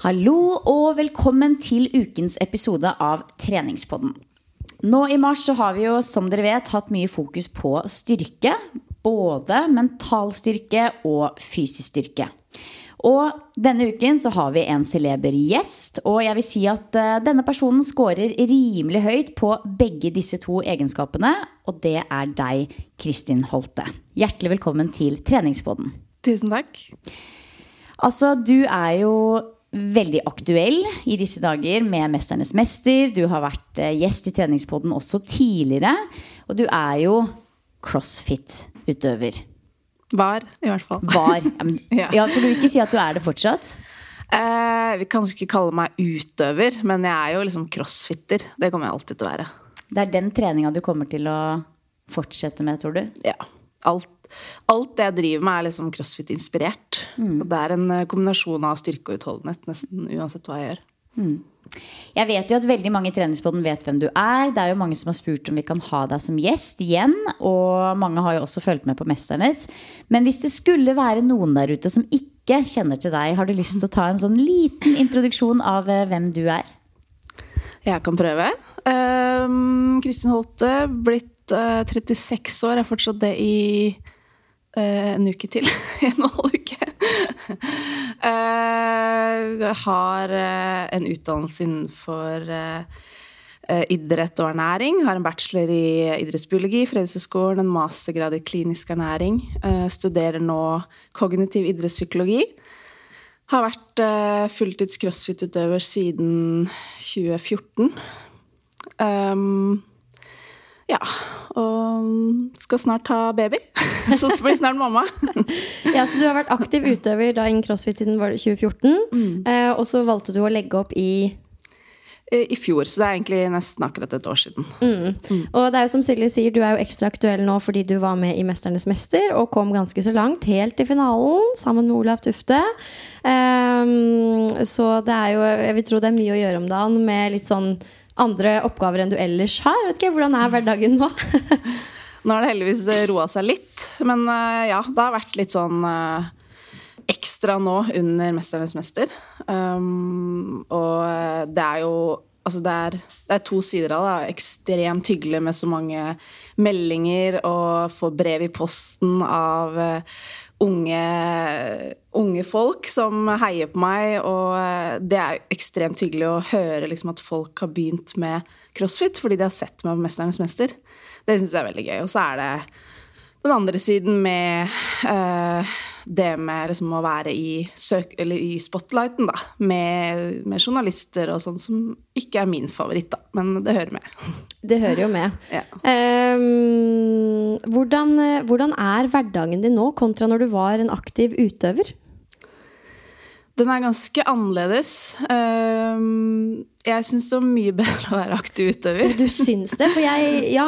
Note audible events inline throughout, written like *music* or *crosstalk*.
Hallo og velkommen til ukens episode av Treningspodden. Nå i mars så har vi jo, som dere vet, hatt mye fokus på styrke. Både mental styrke og fysisk styrke. Og denne uken så har vi en celeber gjest, og jeg vil si at eh, denne personen scorer rimelig høyt på begge disse to egenskapene, og det er deg, Kristin Holte. Hjertelig velkommen til Treningspodden. Tusen takk. Altså, du er jo veldig aktuell i disse dager med 'Mesternes mester'. Du har vært eh, gjest i treningspodden også tidligere. Og du er jo crossfit-utøver. Var, i hvert fall. Var. Ja, men, *laughs* Ja. Kan du ikke si at du er det fortsatt? Eh, vi kan ikke kalle meg utøver, men jeg er jo liksom crossfitter. Det kommer jeg alltid til å være. Det er den treninga du kommer til å fortsette med, tror du? Ja. Alt, alt det jeg driver med, er liksom crossfit-inspirert. Og det er en eh, kombinasjon av styrke og utholdenhet nesten uansett hva jeg gjør. Jeg vet jo at veldig mange i treningsbåten vet hvem du er. Det er jo mange som har spurt om vi kan ha deg som gjest igjen. Og mange har jo også fulgt med på Mesternes. Men hvis det skulle være noen der ute som ikke kjenner til deg, har du lyst til å ta en sånn liten introduksjon av eh, hvem du er? Jeg kan prøve. Um, Kristin Holte, blitt uh, 36 år. Har fortsatt det i eh, en uke til. *laughs* en halv uke. Eh, jeg har eh, en utdannelse innenfor eh, eh, idrett og ernæring. Har en bachelor i idrettsbiologi fra Idrettshøgskolen, en mastergrad i klinisk ernæring. Eh, studerer nå kognitiv idrettspsykologi. Har vært eh, fulltids crossfit-utøver siden 2014. Um, ja, og skal snart ha baby. *laughs* Så blir snart mamma. *laughs* Ja, så Du har vært aktiv utøver da innen crossfit siden var det 2014. Eh, og så valgte du å legge opp i I fjor, så det er egentlig nesten akkurat et år siden. Og det er jo som Silje sier, du er jo ekstra aktuell nå fordi du var med i 'Mesternes mester' og kom ganske så langt, helt til finalen, sammen med Olav Tufte. Um, så det er jo Jeg vil tro det er mye å gjøre om dagen med litt sånn andre oppgaver enn du ellers har. Vet ikke, Hvordan er hverdagen nå? *laughs* Nå har det heldigvis roa seg litt, men uh, ja, det har vært litt sånn uh, ekstra nå under 'Mesternes mester'. Um, og det er jo Altså det er, det er, to sider av det. Ekstremt hyggelig med så mange meldinger og få brev i posten av unge, unge, folk som heier på meg. Og uh, det er ekstremt hyggelig å høre liksom, at folk har begynt med crossfit fordi de har sett meg på 'Mesternes mester'. Det syns jeg er veldig gøy. Og så er det den andre siden med uh, det med liksom å være i, søk, i spotlighten, da. Med, med, journalister og sånn, som ikke er min favoritt, da. Men det hører med. *laughs* Det hører jo med. *laughs* Ja. Um, hvordan, hvordan er hverdagen din nå kontra når du var en aktiv utøver? Den er ganske annerledes. Ehm, jeg syns det var mye *laughs* bedre å være aktiv utøver. Du syns det? For jeg, ja,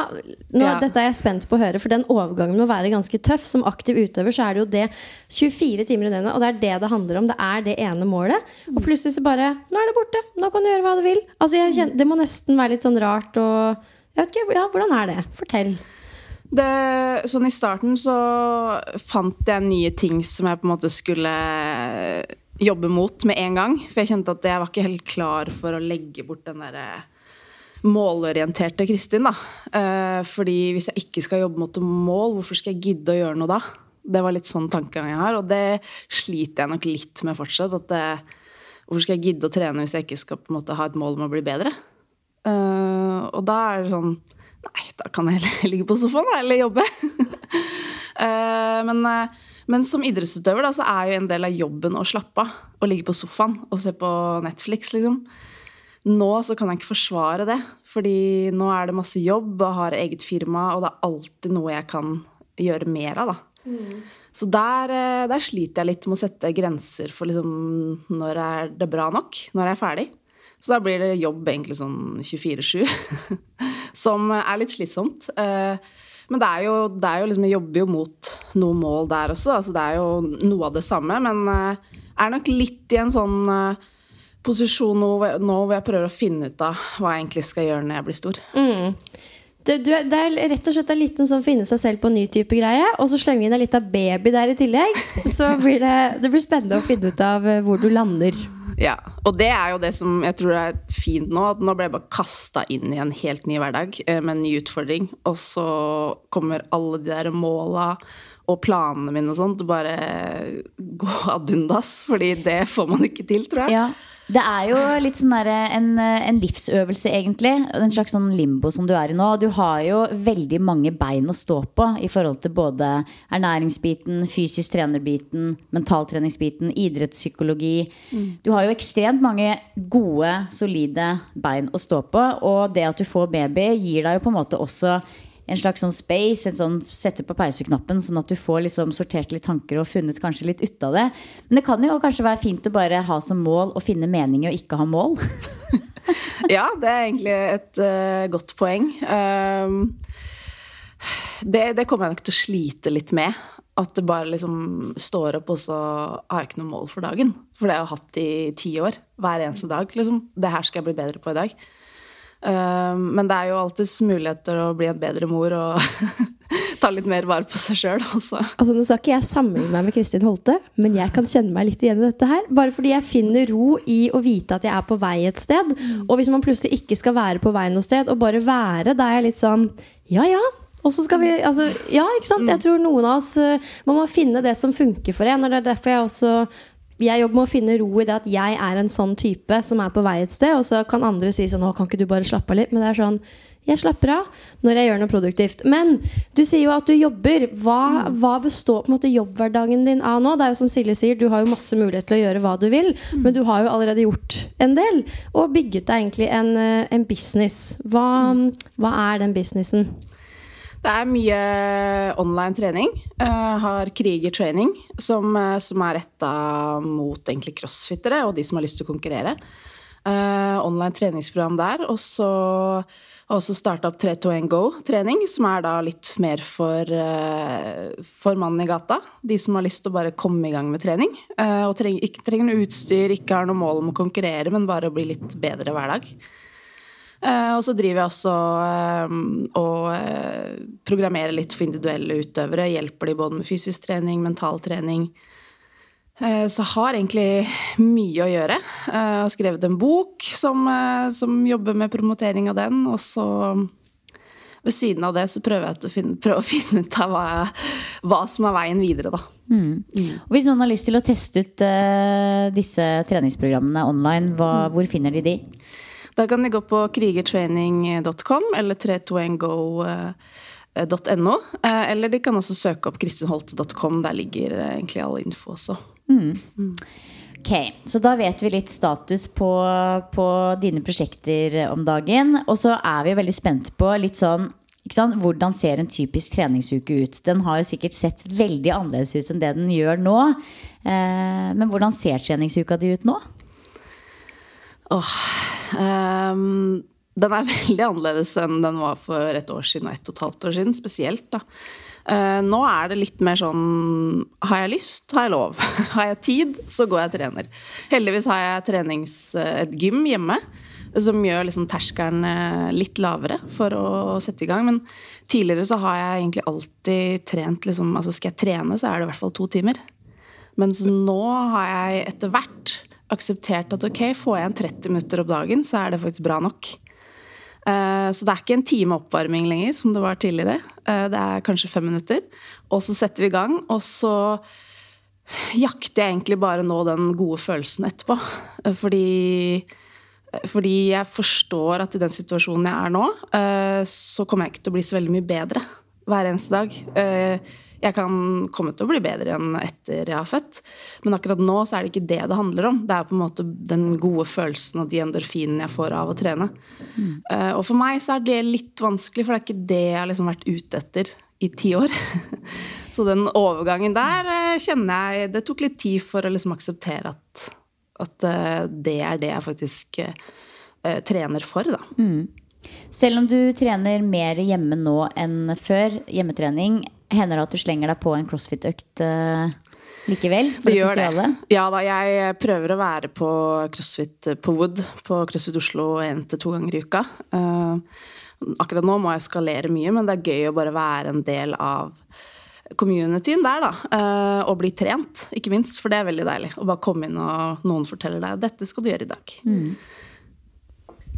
nå, ja. Dette er jeg spent på å høre, for den overgangen må være ganske tøff. Som aktiv utøver så er det jo det 24 timer i døgnet, og det er det det handler om. Det er det ene målet. Og plutselig så bare Nå er det borte. Nå kan du gjøre hva du vil. Altså, kjenner, det må nesten være litt sånn rart og Jeg vet ikke, ja, Hvordan er det? Fortell. Det, sånn I starten så fant jeg nye ting som jeg på en måte skulle jobbe mot med en gang. For jeg kjente at jeg var ikke helt klar for å legge bort den derre målorienterte Kristin. da. Eh, fordi hvis jeg ikke skal jobbe mot mål, hvorfor skal jeg gidde å gjøre noe da? Det var litt sånn tankegang jeg har, og det sliter jeg nok litt med fortsatt. at det, Hvorfor skal jeg gidde å trene hvis jeg ikke skal på en måte ha et mål om å bli bedre? Og da er det sånn Nei, da kan jeg heller ligge på sofaen eller jobbe. uh, *laughs* men uh, men som idrettsutøver da, så er jo en del av jobben å slappe av. Å ligge på sofaen og se på Netflix, liksom. Nå så kan jeg ikke forsvare det, fordi nå er det masse jobb og har eget firma, og det er alltid noe jeg kan gjøre mer av, da. Mm. Så der, eh, der, sliter jeg litt med å sette grenser for liksom når er det bra nok, når jeg er ferdig. Så da blir det jobb egentlig sånn 24-7, *laughs* som er litt slitsomt. Uh, men det er jo, det er jo liksom, jeg jobber jo mot noen mål der også. Altså, det er jo noe av det samme, men jeg er nok litt i en sånn uh, posisjon nå, nå, hvor jeg prøver å finne ut av hva jeg egentlig skal gjøre når jeg blir stor. Mm. Du, du, det er rett og slett en liten sånn finne seg selv på en ny type greie. Og så slenger vi inn en liten baby der i tillegg. Så blir det, det blir spennende å finne ut av eh, hvor du lander. Ja, og det er jo det som jeg tror er fint nå. At nå ble jeg bare kasta inn i en helt ny hverdag eh, med en ny utfordring. Og så kommer alle de der måla og planene mine og sånt bare gå ad undas. Fordi det får man ikke til, tror jeg. Ja. Det er jo litt sånn der, en, en, livsøvelse, egentlig. En slags sånn limbo som du er i nå. Du har jo veldig mange bein å stå på i forhold til både ernæringsbiten, fysisk trenerbiten, mentaltreningsbiten, idrettspsykologi. Mm. Du har jo ekstremt mange gode, solide bein å stå på. Og det at du får baby, gir deg jo på en måte også en slags sånn space, en sånn sette på pauseknappen, sånn at du får liksom sortert litt tanker og funnet kanskje litt ut av det. Men det kan jo kanskje være fint å bare ha som mål å finne mening og ikke ha mål. *laughs* ja, det er egentlig et uh, godt poeng. Um, det, det, kommer jeg nok til å slite litt med. At det bare liksom står opp, og så har jeg ikke noe mål for dagen. For det har jeg hatt i ti år. Hver eneste dag. liksom. Det her skal jeg bli bedre på i dag. Eh, men det er jo alltids muligheter å bli en bedre mor og *laughs* ta litt mer vare på seg sjøl. Altså, nå skal ikke jeg sammenligne meg med Kristin Holte, men jeg kan kjenne meg litt igjen i dette her. Bare fordi jeg finner ro i å vite at jeg er på vei et sted. Mm. Og hvis man plutselig ikke skal være på vei noe sted, og bare være, da er jeg litt sånn ja ja. Og så skal vi, altså, ja, ikke sant? Jeg tror noen av oss eh, Man må finne det som funker for en. Og det er derfor jeg også jeg jobber med å finne ro i det at jeg er en sånn type som er på vei et sted. Og så kan andre si sånn Å, kan ikke du bare slappe av litt? Men det er sånn jeg slapper av når jeg gjør noe produktivt. Men du sier jo at du jobber. Hva, hva består på en måte jobbhverdagen din av nå? Det er jo som Silje sier, Du har jo masse mulighet til å gjøre hva du vil, men du har jo allerede gjort en del. Og bygget deg egentlig en, eh, en business. Hva, hva er den businessen? Det er mye online trening. Jeg har Kriger-training, som, eh, som er retta mot egentlig crossfittere og de som har lyst til å konkurrere. Uh, online treningsprogram der. Og så har også starta opp 321 Go-trening, som er da litt mer for, uh, for mannen i gata. De som har lyst til å bare komme i gang med trening. Uh, og trenger, ikke trenger noe utstyr, ikke har noe mål om å konkurrere, men bare å bli litt bedre hver dag. Eh, og så driver jeg også eh, og eh, programmerer litt for individuelle utøvere. Hjelper de både med fysisk trening, mental trening. Så har egentlig mye å gjøre. Jeg har skrevet en bok som, som jobber med promotering av den. Og så ved siden av det så prøver jeg å finne, prøve å *laughs* finne ut av hva, hva som er veien videre, da. Og hvis noen har lyst til å teste ut uh, disse treningsprogrammene online, hva, hvor finner de de? Da kan de gå på krigertraining.com eller 321go.no. eh, Eller de kan også søke opp kristinholte.com. Der ligger eh, egentlig all info også. Ok, Så da vet vi litt status på, på dine prosjekter om dagen. Og så er vi veldig spent på litt sånn? Hvordan ser en typisk treningsuke ut? Den har jo sikkert sett veldig annerledes ut enn det den gjør nå. Eh, men hvordan ser treningsuka di ut nå? Åh, um, den er *laughs* veldig annerledes enn den var for et år siden og et og et halvt år siden, spesielt. da. Uh, nå er det litt mer sånn Har jeg lyst, har jeg lov. *laughs* har jeg tid, så går jeg og trener. Heldigvis har jeg trenings, et gym hjemme. Som gjør liksom terskelen eh, litt lavere for å sette i gang. Men tidligere så har jeg egentlig alltid trent liksom, altså Skal jeg trene, så er det i hvert fall to timer. Mens nå har jeg etter hvert akseptert at ok, får jeg en 30 minutter opp dagen, så er det faktisk bra nok. Eh, Så det er ikke en time oppvarming lenger, som det var tidligere. Eh, Det er kanskje fem minutter. Og så setter vi i gang, og så jakter jeg egentlig bare nå den gode følelsen etterpå. Eh, Fordi, fordi jeg forstår at i den situasjonen jeg er nå, så kommer jeg ikke til å bli så veldig mye bedre hver eneste dag. Jeg kan komme til å bli bedre igjen etter jeg har født, men akkurat nå så er det ikke det det handler om. Det er på en måte den gode følelsen og de endorfinene jeg får av å trene. Eh, Og for meg så er det litt vanskelig, for det er ikke det jeg har liksom vært ute etter i ti år. *laughs* Så den overgangen der eh, kjenner jeg Det tok litt tid for å liksom akseptere at, at eh, det er det jeg faktisk trener for, da. Selv om du trener mer hjemme nå enn før, hjemmetrening, hender det at du slenger deg på en crossfit-økt eh, likevel? Det gjør sosiale? det. Ja da, jeg prøver å være på CrossFit på Wood, på CrossFit Oslo én til to ganger i uka. Eh, akkurat nå må jeg skalere mye, men det er gøy å bare være en del av communityen der, da. eh, og bli trent, ikke minst, for det er veldig deilig. Å bare komme inn og noen forteller deg 'dette skal du gjøre i dag'.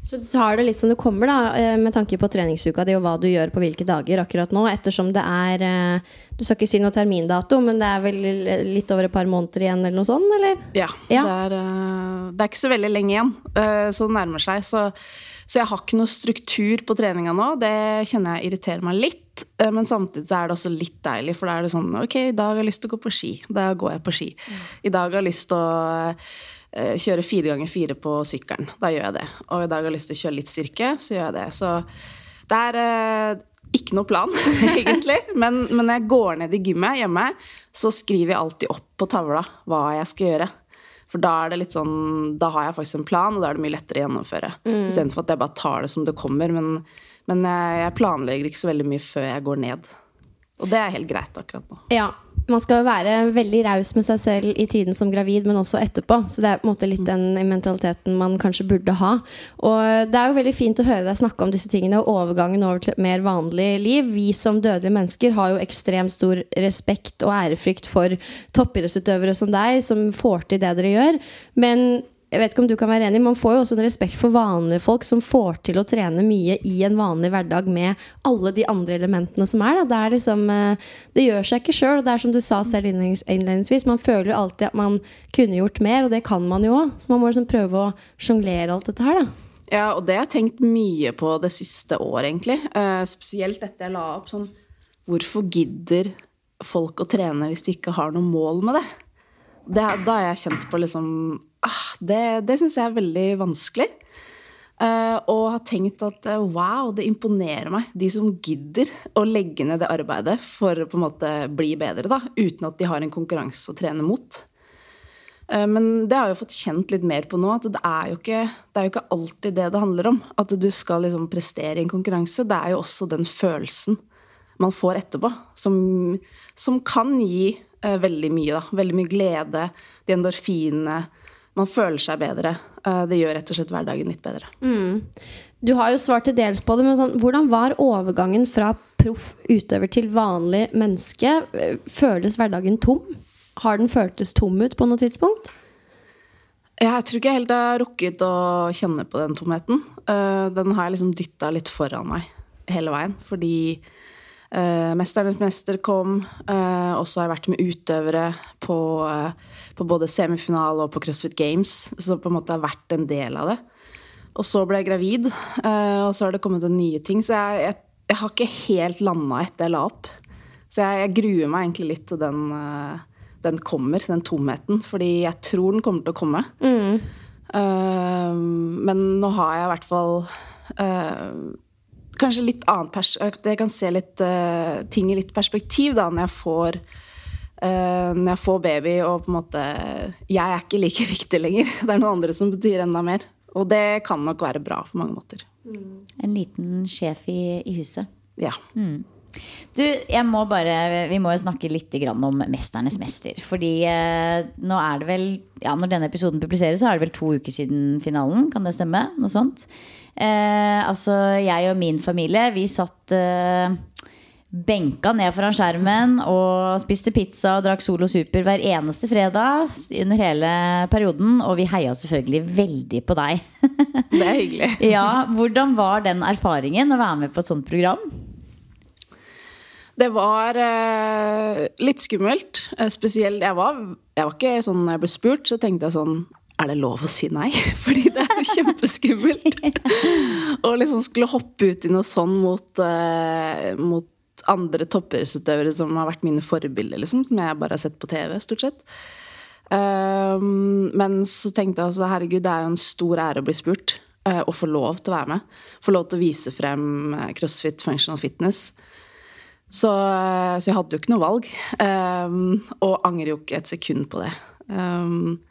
Så du tar det litt som det kommer, da, eh, med tanke på treningsuka di og hva du gjør på hvilke dager akkurat nå, ettersom det er eh, Du skal ikke si noe termindato, men det er vel litt over et par måneder igjen, eller noe sånt, eller? Ja. Ja. Det, er, eh, det er ikke så veldig lenge igjen, så det nærmer seg. Så, så jeg har ikke noe struktur på treninga nå. Det kjenner jeg irriterer meg litt. Men samtidig så er det også litt deilig, for da er det sånn Ok, i dag har jeg lyst til å gå på ski. Da går jeg på ski. I dag har jeg lyst til å kjøre fire ganger fire på sykkelen. Da gjør jeg det. Og i dag har jeg lyst til å kjøre litt styrke, så gjør jeg det. Så det er eh, ikke noe plan, *laughs* egentlig. Men, men når jeg går ned i gymmet hjemme, så skriver jeg alltid opp på tavla hva jeg skal gjøre. For da er det litt sånn, da har jeg faktisk en plan, og da er det mye lettere å gjennomføre. Mm. Istedenfor at jeg bare tar det som det kommer. Men, men jeg, jeg planlegger ikke så veldig mye før jeg går ned. Og det er helt greit akkurat nå. Ja. Man skal jo være veldig raus med seg selv i tiden som gravid, men også etterpå. Så det er på en måte litt den mentaliteten man kanskje burde ha. Og det er jo veldig fint å høre deg snakke om disse tingene og overgangen over til et mer vanlig liv. Vi som dødelige mennesker har jo ekstremt stor respekt og ærefrykt for toppidrettsutøvere som deg, som får til det dere gjør. Men jeg vet ikke om du kan være enig, man får jo også en respekt for vanlige folk som får til å trene mye i en vanlig hverdag med alle de andre elementene som er. Da. Det, er liksom, eh, det gjør seg ikke sjøl. Det er som du sa selv innledningsvis, man føler jo alltid at man kunne gjort mer, og det kan man jo òg. Så man må liksom prøve å sjonglere alt dette her, da. Ja, og det har jeg tenkt mye på det siste året, egentlig. Eh, spesielt etter jeg la opp sånn Hvorfor gidder folk å trene hvis de ikke har noe mål med det? det da har jeg kjent på liksom Det, det syns jeg er veldig vanskelig. Eh, og har tenkt at eh, wow, det imponerer meg. De som gidder å legge ned det arbeidet for å på en måte bli bedre, da, uten at de har en konkurranse å trene mot. Eh, Men det har jeg fått kjent litt mer på nå, at det er jo ikke, det er jo ikke alltid det det handler om. At du skal liksom prestere i en konkurranse. Det er jo også den følelsen man får etterpå, som, som kan gi eh, veldig mye. Da. Veldig mye glede, de endorfinene. Man føler seg bedre. Eh, det gjør rett og slett hverdagen litt bedre. Du har jo svart til dels på det, men sånn, hvordan var overgangen fra proff utøver til vanlig menneske? Føles hverdagen tom? Har den føltes tom ut på noe tidspunkt? Jeg tror ikke jeg helt har rukket å kjenne på den tomheten. Uh, den har jeg liksom dytta litt foran meg hele veien. Fordi uh, 'Mesternes mester' kom, uh, og så har jeg vært med utøvere på, på, både semifinale og på CrossFit Games. Så på en måte har vært en del av det. Og så ble jeg gravid, og så har det kommet en nye ting. Så jeg, jeg, jeg har ikke helt landa etter jeg la opp. Så jeg, jeg gruer meg egentlig litt til den den kommer, den tomheten. Fordi jeg tror den kommer til å komme. Mm. Uh, men nå har jeg i hvert fall uh, kanskje litt annet pers Jeg kan se litt uh, ting i litt perspektiv da, når jeg får når jeg får baby og på en måte Jeg er ikke like *laughs* viktig lenger. Det er noen andre som betyr enda mer. Og det kan nok være bra på mange måter. Mm. En liten sjef i, i huset. Ja. Mm. Du, jeg må bare, Vi må jo snakke litt om 'Mesternes mester'. Fordi eh, nå er det vel ja, Når denne episoden publiseres, så er det vel to uker siden finalen. Kan det stemme? Noe sånt. Eh, altså, jeg og min familie, vi satt eh, benka ned foran skjermen og spiste pizza og drakk Solo Super hver eneste fredag under hele perioden. Og vi heia selvfølgelig veldig på deg. *laughs* Det er hyggelig. *laughs* ja, Hvordan var den erfaringen å være med på et sånt program? Det var eh, litt skummelt. Eh, spesielt jeg var, jeg var ikke sånn Når jeg ble spurt, så tenkte jeg sånn Er det lov å si nei? *laughs* Fordi det er kjempeskummelt. *laughs* Å liksom skulle hoppe ut i noe sånn mot, uh, mot andre toppidrettsutøvere som har vært mine forbilder, liksom, som jeg bare har sett på TV, stort sett. Um, men så tenkte jeg altså herregud, det er jo en stor ære å bli spurt. Uh, og få lov til å være med. Få lov til å vise frem CrossFit Functional Fitness. Så, så, jeg hadde jo ikke noe valg. Um, og angrer jo ikke et sekund på det. Um,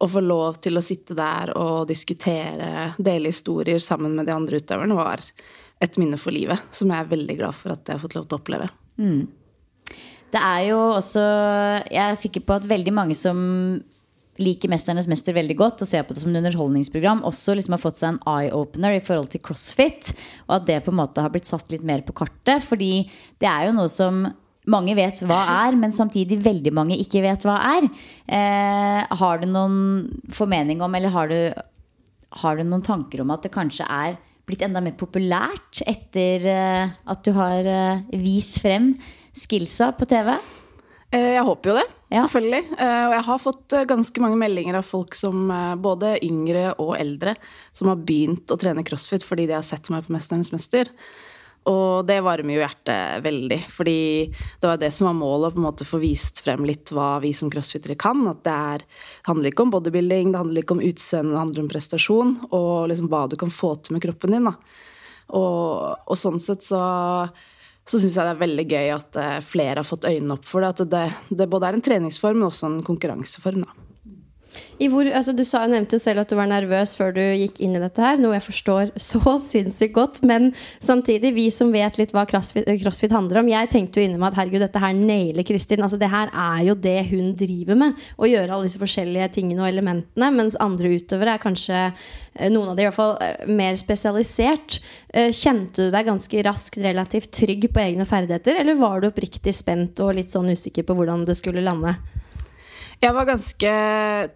å få lov til å sitte der og diskutere, dele historier sammen med de andre utøverne, var et minne for livet. Som jeg er veldig glad for at jeg har fått lov til å oppleve. Mm. Det er jo også Jeg er sikker på at veldig mange som liker 'Mesternes mester' veldig godt og ser på det som et underholdningsprogram, også liksom har fått seg en eye-opener i forhold til crossfit. Og at det på en måte har blitt satt litt mer på kartet. Fordi det er jo noe som mange vet hva er, men samtidig veldig mange ikke vet hva er. Eh, har du noen formening om, eller har du, har du, noen tanker om at det kanskje er blitt enda mer populært etter eh, at du har eh, vist frem skillsa på TV? Eh, jeg håper jo det, ja. selvfølgelig. Eh, og jeg har fått eh, ganske mange meldinger av folk som både yngre og eldre som har begynt å trene crossfit fordi de har sett meg på 'Mesternes mester'. Og det varmer jo hjertet veldig, fordi det var det som var målet, å på en måte få vist frem litt hva vi som crossfittere kan. At det, er, det handler ikke om bodybuilding, det handler ikke om utseende, det handler om prestasjon. Og liksom hva du kan få til med kroppen din. Da. Og, og sånn sett så så syns jeg det er veldig gøy at eh, flere har fått øynene opp for det. At det, det både er en treningsform, men også en konkurranseform. da. Hvor, altså, du sa, nevnte jo selv at du var nervøs før du gikk inn i dette her, noe jeg forstår *laughs* så sinnssykt godt. Men samtidig, vi som vet litt hva crossfit, crossfit handler om Jeg tenkte jo inni meg at herregud, dette her nailer Kristin. Altså, det her er jo det hun driver med. Å gjøre alle disse forskjellige tingene og elementene. Mens andre utøvere er kanskje eh, noen av de i hvert fall eh, mer spesialisert. Eh, kjente du deg ganske raskt relativt trygg på egne ferdigheter, eller var du oppriktig spent og litt sånn usikker på hvordan det skulle lande? Jeg var ganske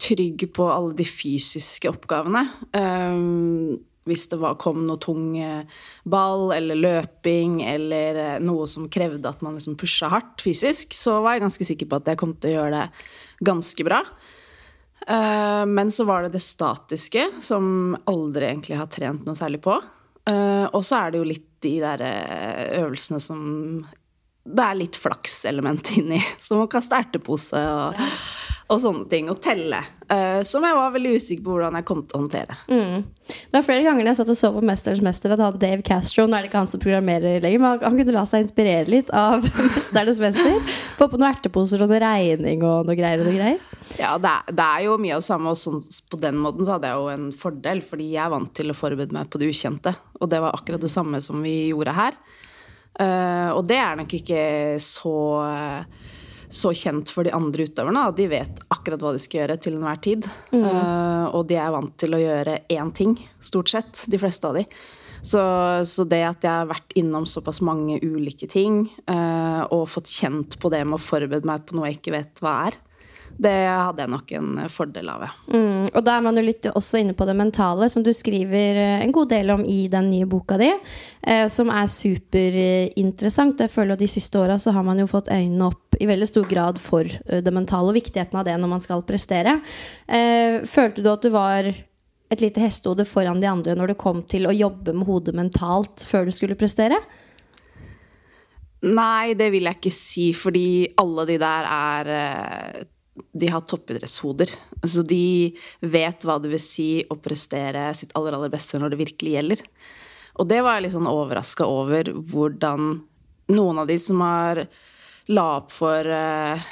trygg på alle de fysiske oppgavene. Um, hvis det var, kom noe tung eh, ball eller løping eller eh, noe som krevde at man liksom pusha hardt fysisk, så var jeg ganske sikker på at jeg kom til å gjøre det ganske bra. Uh, men så var det det statiske, som aldri egentlig har trent noe særlig på. Uh, og så er det jo litt de der øvelsene som det er litt flakselement inni. Som å kaste ertepose og og sånne ting. Og telle. Uh, som jeg var veldig usikker på hvordan jeg kom til å håndtere. Mm. Det var flere ganger jeg satt og så på 'Mesterens mester' at han Dave Castro Nå er det ikke han som programmerer lenger, men han, han kunne la seg inspirere litt av *laughs* 'Mesternes mester'. Få på noen erteposer og noe regning og noe greier og noe greier. Ja, det er, det er jo mye av det samme, og sånn, på den måten så hadde jeg jo en fordel, fordi jeg er vant til å forberede meg på det ukjente. Og det var akkurat det samme som vi gjorde her. Uh, og det er nok ikke så uh, så kjent for de andre utøverne. De vet akkurat hva de skal gjøre til enhver tid. Mm. Uh, og de er vant til å gjøre én ting, stort sett. De fleste av de. Så, så, det at jeg har vært innom såpass mange ulike ting, uh, og fått kjent på det med å forberede meg på noe jeg ikke vet hva er, det hadde jeg nok en fordel av. Mm, og da er man jo litt også inne på det mentale, som du skriver eh, en god del om i den nye boka di, eh, som er superinteressant. Jeg føler at De siste åra har man jo fått øynene opp i veldig stor grad for eh, det mentale og viktigheten av det når man skal prestere. Eh, følte du at du var et lite hestehode foran de andre når det kom til å jobbe med hodet mentalt før du skulle prestere? Nei, det vil jeg ikke si, fordi alle de der er eh, De har toppidrettshoder. Så de vet hva det vil si å prestere sitt aller, aller beste når det virkelig gjelder. Og det var jeg litt sånn overraska over hvordan noen av de som har la opp for eh,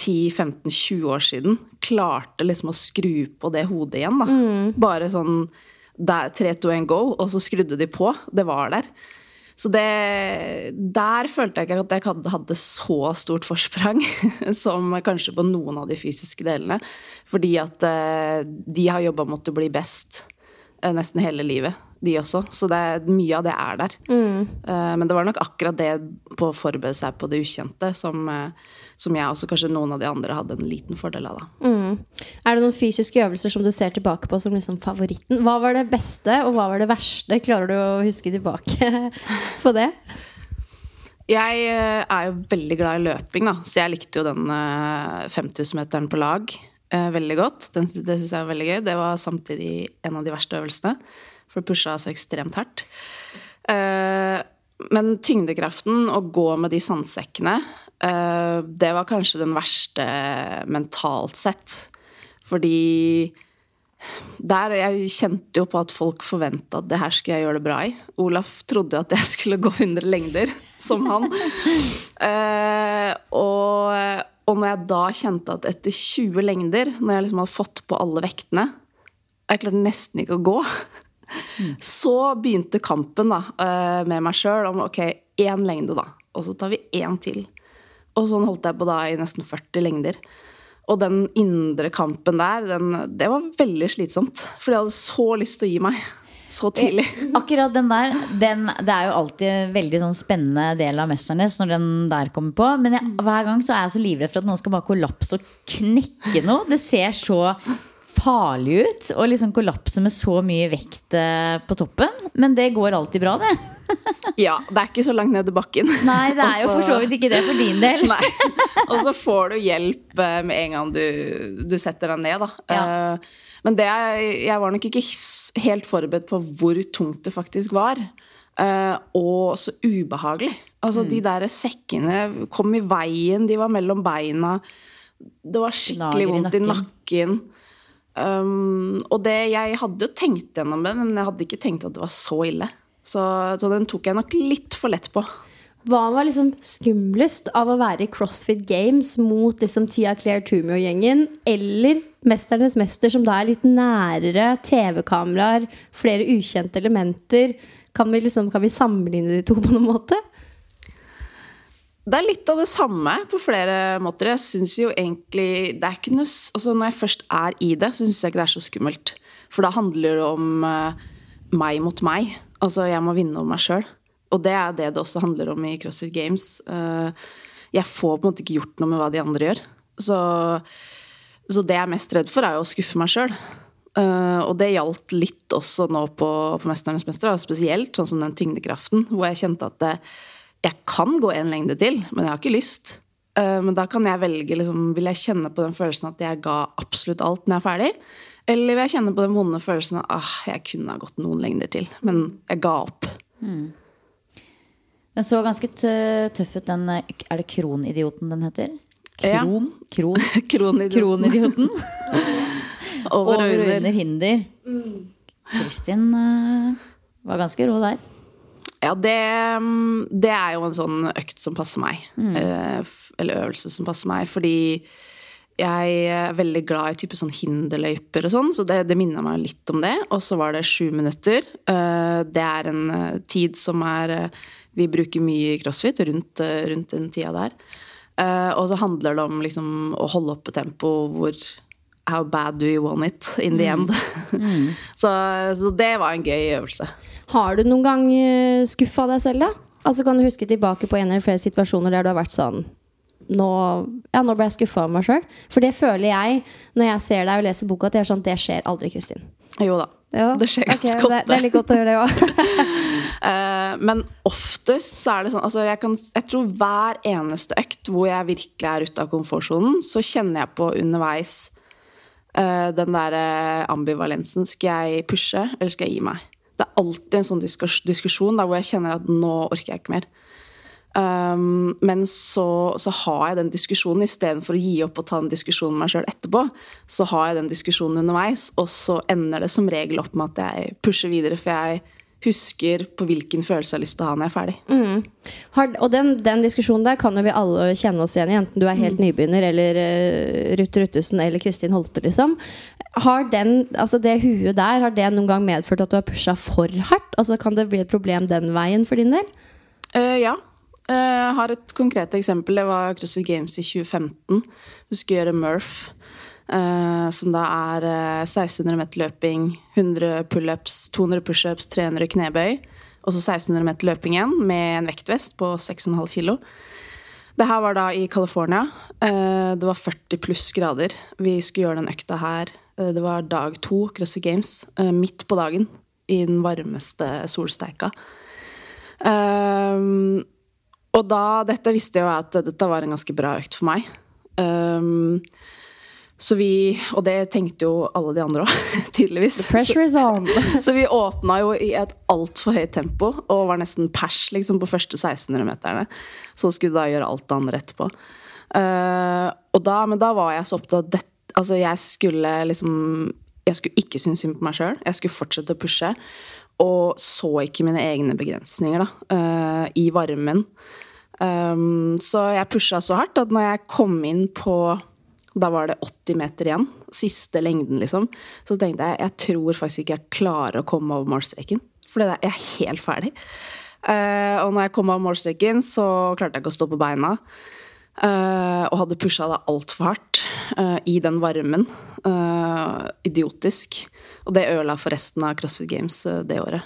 10-15-20 år siden, klarte liksom å skru på det hodet igjen. da. Mm. Bare sånn 3, 2, 1, go, og så skrudde de på. Det var der. Så det, der følte jeg ikke at jeg hadde så stort forsprang *laughs* som kanskje på noen av de fysiske delene. Fordi at eh, de har jobba mot å bli best eh, nesten hele livet de også. Så det, mye av det er der. Mm. Uh, men det var nok akkurat det på å forberede seg på det ukjente som, uh, som jeg også kanskje noen av de andre hadde en liten fordel av. Mm. Er det noen fysiske øvelser som du ser tilbake på som liksom favoritten? Hva var det beste, og hva var det verste? Klarer du å huske tilbake *laughs* på det? Jeg uh, er jo veldig glad i løping, da. så jeg likte jo den 5000-meteren på lag veldig godt. Den, det syns jeg var veldig gøy. Det var samtidig en av de verste øvelsene for det pusha så ekstremt hardt. Eh, men tyngdekraften, å gå med de sandsekkene, eh, det var kanskje den verste mentalt sett. Fordi der Jeg kjente jo på at folk forventa at det her skulle jeg gjøre det bra i. Olaf trodde jo at jeg skulle gå 100 lengder, *laughs* som han. Uh, og, og når jeg da kjente at etter 20 lengder, når jeg liksom hadde fått på alle vektene Jeg klarte nesten ikke å gå. *laughs* Så begynte kampen da, eh, med meg sjøl om ok, én lengde, da. Og så tar vi én til. Og sånn holdt jeg på da i nesten 40 lengder. Og den indre kampen der, den, det var veldig slitsomt. For jeg hadde så lyst til å gi meg. *laughs* Så tidlig. Eh, *laughs* akkurat den der, den, det er jo alltid en veldig sånn spennende del av 'Mesternes' når den der kommer på. Men jeg, hver gang så er jeg så livredd for at noen skal bare kollapse og knekke noe. Det ser så farlig ut å liksom kollapse med så mye vekt eh, på toppen. Men det går alltid bra, det. *laughs* ja. Det er ikke så langt ned i bakken. Nei, det er jo for så vidt ikke det for din del. *laughs* Nei. Og så får du hjelp eh, med en gang du, du setter deg ned, da. Ja. Eh, men det, jeg var nok ikke helt forberedt på hvor tungt det faktisk var. Og så ubehagelig. Altså, mm. de der sekkene kom i veien, de var mellom beina. Det var skikkelig vondt i nakken. Um, og det, jeg hadde jo tenkt gjennom det, men jeg hadde ikke tenkt at det var så ille. Så, så den tok jeg nok litt for lett på. Hva var liksom skumlest av å være i CrossFit Games mot liksom Tia Claire Tumio-gjengen, eller Mesternes mester, som da er litt nærere, TV-kameraer, flere ukjente elementer? Kan vi, liksom, kan vi sammenligne de to på noen måte? Det er litt av det samme på flere måter. Jeg synes jo egentlig det er ikke noe, altså Når jeg først er i det, så syns jeg ikke det er så skummelt. For da handler det om uh, meg mot meg. Altså jeg må vinne over meg sjøl. Og det er det det også handler om i CrossFit Games. Uh, jeg får på en måte ikke gjort noe med hva de andre gjør. Så, så det jeg er mest redd for, er jo å skuffe meg sjøl. Uh, eh, og det gjaldt litt også nå på, på 'Mesternes mester', spesielt sånn som den tyngdekraften, hvor jeg kjente at det, jeg kan gå en lengde til, men jeg har ikke lyst. Uh, men da kan jeg velge liksom, Vil jeg kjenne på den følelsen at jeg ga absolutt alt når jeg er ferdig? Eller vil jeg kjenne på den vonde følelsen at ah, jeg kunne ha gått noen lengder til, men jeg ga opp. Mm. Den så ganske tøff ut, den Er det Kronidioten den heter? Kron? Ja. Kron. *laughs* Kronidioten. Kronidioten. *laughs* Over og under hinder. Kristin uh, var ganske rå der. Ja, det, det, er jo en sånn økt som passer meg. Mm. Eh, eller øvelse som passer meg. Fordi jeg er veldig glad i type sånn hinderløyper og sånn, så det, det minner meg litt om det. Og så var det sju minutter. Eh, det er en eh, tid som er Vi bruker mye i crossfit rundt, rundt den tida der. Og så handler det om liksom å holde oppe tempo hvor How bad do you want it in the mm. end? Mm. *laughs* så, så det var en gøy øvelse. Har du noen gang uh, skuffa deg selv, da? Altså Kan du huske tilbake på en eller flere situasjoner der du har vært sånn Nå, ja, nå ble jeg skuffa av meg sjøl. For det føler jeg når jeg ser deg og leser boka, at det er sånn, det skjer aldri, Kristin. Jo da. Ja. Det skjer ganske okay, ofte. Det, det er litt godt å høre det òg. uh, *laughs* *laughs* men oftest så er det sånn altså jeg, kan, jeg tror hver eneste økt hvor jeg virkelig er ute av komfortsonen, så kjenner jeg på underveis uh, den der eh, ambivalensen. Skal jeg pushe, eller skal jeg gi meg? Det er alltid en sånn diskus diskusjon da, hvor jeg kjenner at nå orker jeg ikke mer. Um, men så, så har jeg den diskusjonen istedenfor å gi opp og ta den diskusjonen med meg sjøl etterpå. Så har jeg den diskusjonen underveis, og så ender det som regel opp med at jeg pusher videre, for jeg husker på hvilken følelse jeg har lyst til å ha når jeg er ferdig. Har, og den, den diskusjonen der kan jo vi alle kjenne oss igjen i, enten du er helt nybegynner eller uh, Ruth Ruttesen eller Kristin Holte, liksom. Har den, altså det huet der, har det noen gang medført at du har pusha for hardt? Altså Kan det bli et problem den veien for din del? Uh, ja. Eh, Jeg har et konkret eksempel. Det var CrossFit Games i 2015. Husker skulle gjøre Murph. Uh, som da er eh, 1600 meter løping, 100 pullups, 200 pushups, 300 knebøy. Og så 1600 meter løping igjen med en vektvest på 6,5 kilo. Det her var da i California. Det var 40 pluss grader. Vi skulle gjøre den økta her. Eh, Det var dag to, CrossFit Games, eh, midt på dagen. I den varmeste solsteika. Um, og da, dette visste jeg jo at dette var en ganske bra økt for meg. Um, så vi, og det tenkte jo alle de andre òg, *laughs* tydeligvis. Pressure is on. *laughs* Så vi åpna jo i et altfor høyt tempo og var nesten pers liksom, på første 1600-meterne. Så skulle da gjøre alt det andre etterpå. Uh, og da, men da var jeg så opptatt av dette Altså, jeg skulle liksom Jeg skulle ikke synes synd på meg sjøl. Jeg skulle fortsette å pushe. Og så ikke mine egne begrensninger, da. uh, I varmen. Um, så jeg pusha så hardt at når jeg kom inn på da var det 80 meter igjen. Siste lengden, liksom. Så tenkte jeg jeg tror faktisk ikke jeg klarer å komme over målstreken. For jeg er helt ferdig. Uh, og når jeg kom over målstreken, så klarte jeg ikke å stå på beina. Eh, og hadde pusha det altfor hardt uh, i den varmen. Uh, idiotisk. Og det ødela for resten av CrossFit Games det året.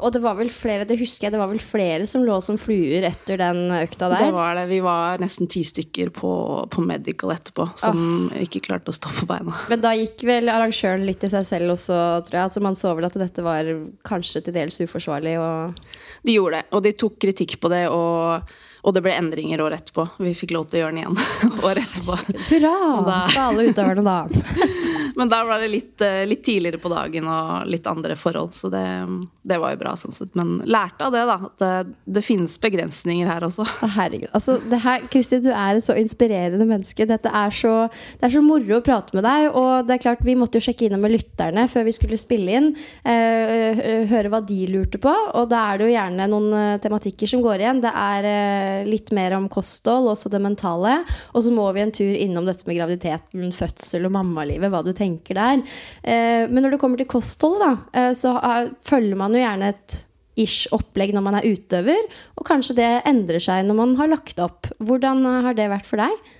Og det var vel flere, det husker jeg, det var vel flere som lå som fluer etter den økta der? Det var det. Vi var nesten ti stykker på, på medical etterpå som ikke klarte å stå på beina. Men da gikk vel arrangøren litt i seg selv også, tror jeg. Altså Man så vel at dette var kanskje til dels uforsvarlig. Og De gjorde det, og de tok kritikk på det, og, og det ble endringer året etterpå. Vi fikk lov til å gjøre den igjen *laughs* året etterpå. hurra! Da- Sa alle utøverne da. *laughs* Men da var det litt, eh, litt tidligere på dagen og litt andre forhold, så det, det var jo bra sånn sett. Men lærte av det, da. At det, det finnes begrensninger her også. Herregud. Altså, det her, Kristin, du er et så inspirerende menneske. Dette er så, det er så moro å prate med deg. Og det er klart, vi måtte jo sjekke innom med lytterne før vi skulle spille inn. eh, eh, høre hva de lurte på. Og da er det jo gjerne noen tematikker som går igjen. Det er litt mer om kosthold, også det mentale. Og så må vi en tur innom dette med graviditeten, fødsel og mammalivet. Hva du tenker der. Eh, men når det kommer til kosthold, da, eh, så eh, følger man jo gjerne et ish opplegg når man er utøver, og kanskje det endrer seg når man har lagt opp. Hvordan har det vært for deg?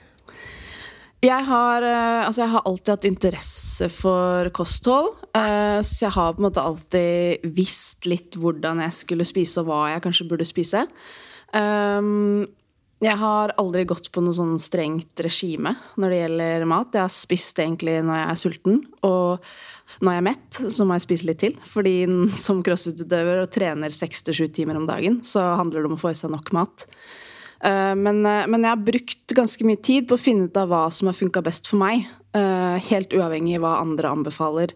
Jeg har, altså jeg har alltid hatt interesse for kosthold. Så jeg har på en måte alltid visst litt hvordan jeg skulle spise, og hva jeg kanskje burde spise. Um, Jeg har aldri gått på noe sånn strengt regime når det gjelder mat. Jeg har spist egentlig når jeg er sulten, og når jeg er mett, så må jeg spise litt til. Fordi *laughs* som crossfit-utøver og trener seks til sju timer om dagen, så handler det om å få i seg nok mat. Eh, Men, eh, men jeg har brukt ganske mye tid på å finne ut av hva som har funka best for meg. eh, Helt uavhengig av hva andre anbefaler,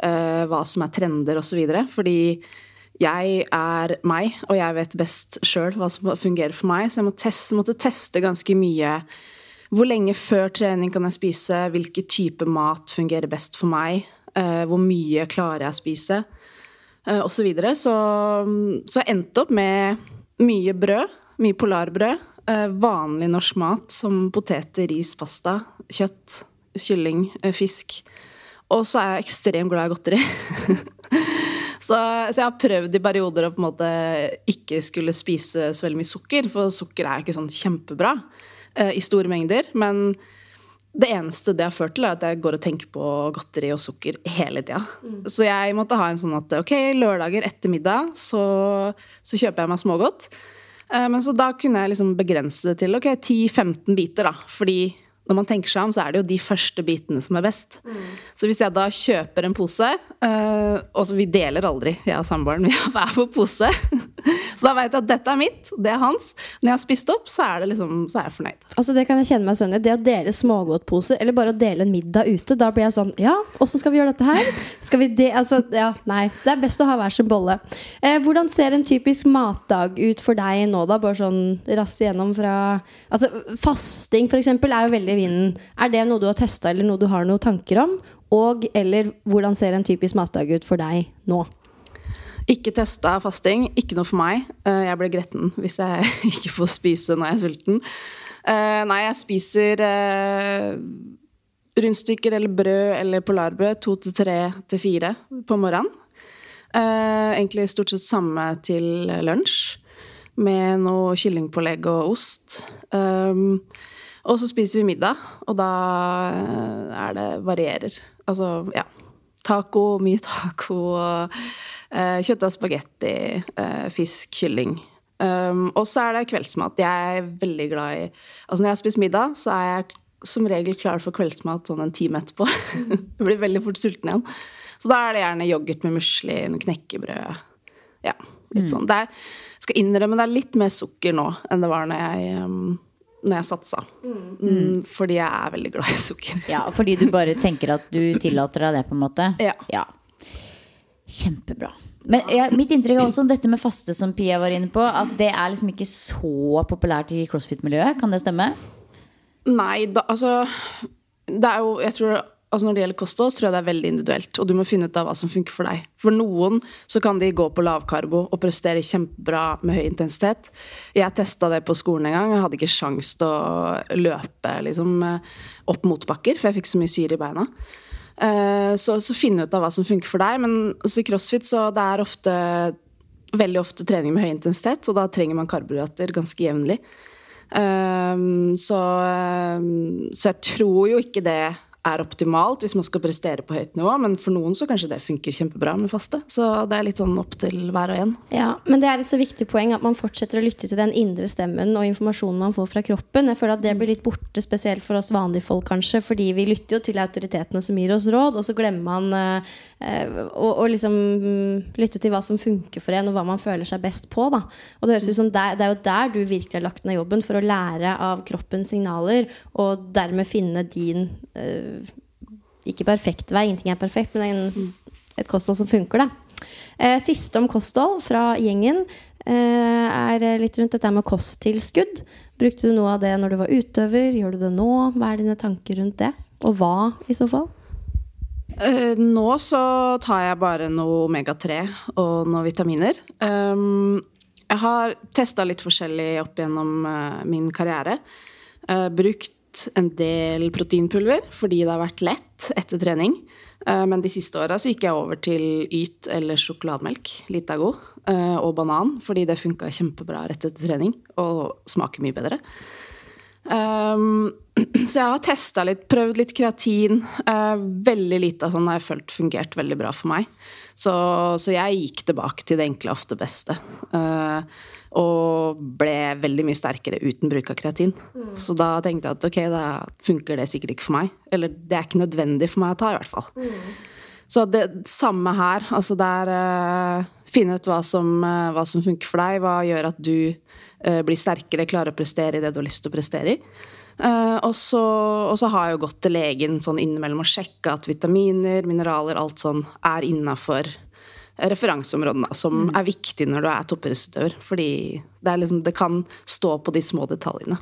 hva som er trender osv. Fordi jeg er meg, og jeg vet best sjøl hva som fungerer for meg. Så jeg må teste, måtte teste ganske mye. Hvor lenge før trening kan jeg spise? Hvilken type mat fungerer best for meg? eh, Hvor mye klarer jeg å spise? eh, og så videre. Så, så jeg endte opp med mye brød, mye polarbrød, eh, vanlig norsk mat som poteter, ris, pasta, kjøtt, kylling, fisk. Og så er jeg ekstremt glad i godteri. *laughs* så, så jeg har prøvd i perioder å på en måte ikke skulle spise så veldig mye sukker, for sukker er ikke sånn kjempebra uh, i store mengder. Men det eneste det har ført til, er at jeg går og tenker på godteri og sukker hele tida. Så jeg måtte ha en sånn at ok, lørdager etter middag så, så kjøper jeg meg smågodt. Uh, Men så da kunne jeg liksom begrense det til ok, 10-15 biter, da. Fordi når man tenker seg om, så er det jo de første bitene som er best. Så hvis jeg da kjøper en pose, eh, og vi deler aldri, jeg og samboeren, *laughs* vi har hver vår pose, så da vet jeg at dette er mitt, det er hans. Når jeg har spist opp, så er, det liksom, så er jeg fornøyd. Altså Det kan jeg kjenne meg sånn. Det å dele smågodtposer, eller bare å dele en middag ute, da blir jeg sånn Ja, åssen skal vi gjøre dette her? Skal vi det, altså, ja, Nei. Det er best å ha hver sin bolle. Eh, hvordan ser en typisk matdag ut for deg nå, da? Bare sånn raskt igjennom fra Altså, Fasting, for eksempel, er jo veldig i vinden. Er det noe du har testa, eller noe du har noen tanker om? Og eller hvordan ser en typisk matdag ut for deg nå? Ikke testa fasting. Ikke noe for meg. Eh, Jeg blir gretten hvis jeg *laughs* ikke får spise når jeg er sulten. Eh, Nei, jeg spiser eh, rundstykker eller brød eller polarbrød to til tre til fire på morgenen. Egentlig stort sett samme til lunsj, med noe kyllingpålegg og ost. Og så spiser vi middag, og da eh, er det varierer. Altså, ja. Taco, mye taco. eh, Kjøtt og spagetti, eh, fisk, kylling. Um, og så er det kveldsmat. Jeg er veldig glad i Altså Når jeg har spist middag, så er jeg som regel klar for kveldsmat sånn en time etterpå. *laughs* jeg blir veldig fort sulten igjen. Så da er det gjerne yoghurt med musli, noe knekkebrød. Ja, litt sånn. Det er, skal innrømme det er litt mer sukker nå enn det var når jeg, um, når jeg satsa. Mm, fordi jeg er veldig glad i sukker. Ja, fordi du bare tenker at du tillater deg det, på en måte? Ja. Kjempebra. Men ja, mitt inntrykk er også dette med faste, som Pia var inne på, at det er liksom ikke så populært i crossfit-miljøet. Kan det stemme? Nei, da, altså Det er jo Jeg tror altså Når det gjelder kosthold, tror jeg det er veldig individuelt. Og du må finne ut av hva som funker for deg. For noen så kan de gå på lavkarbo og prestere kjempebra med høy intensitet. Jeg testa det på skolen en gang. Jeg hadde ikke sjans til å løpe liksom, opp motbakker, for jeg fikk så mye syre i beina. Eh, Så, så finn ut av hva som funker for deg. Men altså, i crossfit så det er ofte veldig ofte trening med høy intensitet, og da trenger man karbohydrater ganske jevnlig. Um, så, um, så jeg tror jo ikke det er optimalt hvis man skal prestere på høyt nivå, men for noen så kanskje det funker kjempebra med faste. Så det er litt sånn opp til hver og en. Ja, Men det er et så viktig poeng at man fortsetter å lytte til den indre stemmen og informasjonen man får fra kroppen. Jeg føler at det blir litt borte, spesielt for oss vanlige folk, kanskje, fordi vi lytter jo til autoritetene som gir oss råd, og så glemmer man eh, og, å liksom mm, lytte til hva som funker for en, og hva man føler seg best på. Da. Og det høres ut som det, det er jo der du virkelig har lagt ned jobben, for å lære av kroppens signaler, og dermed finne din eh, ikke perfekt vei, ingenting er perfekt, men en, et kosthold som funker, da. Eh, siste om kosthold fra gjengen eh, er litt rundt dette med kosttilskudd. Brukte du noe av det når du var utøver? Gjør du det nå? Hva er dine tanker rundt det? Og hva, i så fall? Eh, nå så tar jeg bare noe omega-3 og noen vitaminer. Um, jeg har testa litt forskjellig opp gjennom uh, min karriere. Uh, brukt en del proteinpulver fordi det har vært lett etter trening. Men de siste åra gikk jeg over til Yt eller sjokolademelk, Litago, og banan, fordi det funka kjempebra rett etter trening og smaker mye bedre. Um, *clears throat* så jeg har testa litt, prøvd litt kreatin. Uh, veldig lite av sånn har jeg følt fungert veldig bra for meg. Så, så jeg gikk tilbake til det enkle, ofte beste. Uh, og ble veldig mye sterkere uten bruk av kreatin. Så da tenkte jeg at ok, da funker det sikkert ikke for meg. Eller det er ikke nødvendig for meg å ta, i hvert fall. Så det samme her. Altså det er uh, Finne ut hva som, uh, hva som funker for deg. Hva gjør at du uh, blir sterkere, klarer å prestere i det du har lyst til å prestere i. Uh, og, så, og så har jeg jo gått til legen sånn innimellom og sjekka at vitaminer, mineraler, alt sånn er innafor referanseområdene, som er viktig når du er toppidrettsutøver. Fordi det, liksom, det kan stå på de små detaljene.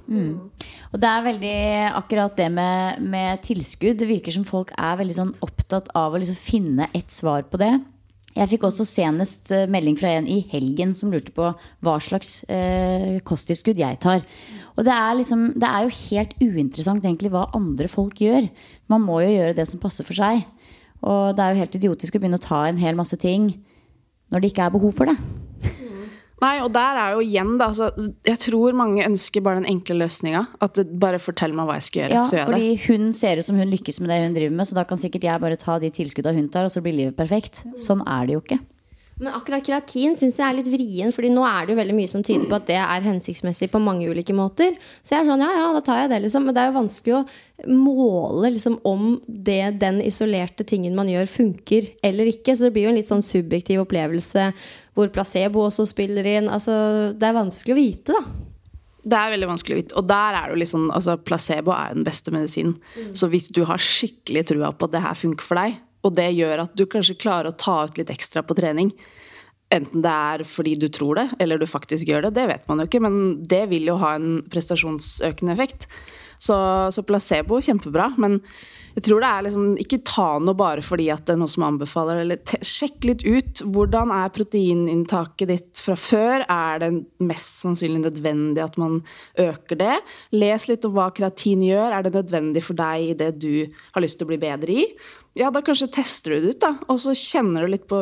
Og det er veldig akkurat det med, med tilskudd. Det virker som folk er veldig sånn opptatt av å liksom finne et svar på det. Jeg fikk også senest eh, melding fra en i helgen som lurte på hva slags eh, kosttilskudd jeg tar. Og det er, liksom, det er jo helt uinteressant egentlig hva andre folk gjør. Man må jo gjøre det som passer for seg. Og det er jo helt idiotisk å begynne å ta en hel masse ting når det ikke er behov for det. *laughs* Nei, og der er jo igjen, da altså, Jeg tror mange ønsker bare den enkle løsninga. At det bare fortell meg hva jeg skal gjøre. Ja, så gjør fordi det. hun ser ut som hun lykkes med det hun driver med, så da kan sikkert jeg bare ta de tilskudda hun tar, og så blir livet perfekt. Sånn er det jo ikke. Men akkurat keratin syns jeg er litt vrien, Fordi nå er det jo veldig mye som tyder på at det er hensiktsmessig på mange ulike måter. Så jeg er sånn, ja ja, da tar jeg det, liksom. Men det er jo vanskelig å måle liksom, om det, den isolerte tingen man gjør, funker eller ikke. Så det blir jo en litt sånn subjektiv opplevelse hvor placebo også spiller inn. Altså, det er vanskelig å vite, da. Det er veldig vanskelig å vite. Og der er det jo liksom, altså Placebo er jo den beste medisinen. Så hvis du har skikkelig trua på at det her funker for deg, og det gjør at du kanskje klarer å ta ut litt ekstra på trening, enten det er fordi du tror det, eller du faktisk gjør det, det vet man jo ikke, men det vil jo ha en prestasjonsøkende effekt. Så, så placebo, kjempebra. Men jeg tror det er liksom Ikke ta noe bare fordi at det er noe som anbefaler, eller sjekk litt ut. Hvordan er proteininntaket ditt fra før? Er det mest sannsynlig nødvendig at man øker det? Les litt om hva kreatin gjør. Er det nødvendig for deg i det du har lyst til å bli bedre i? Ja, da kanskje tester du det ut, da. Og så kjenner du litt på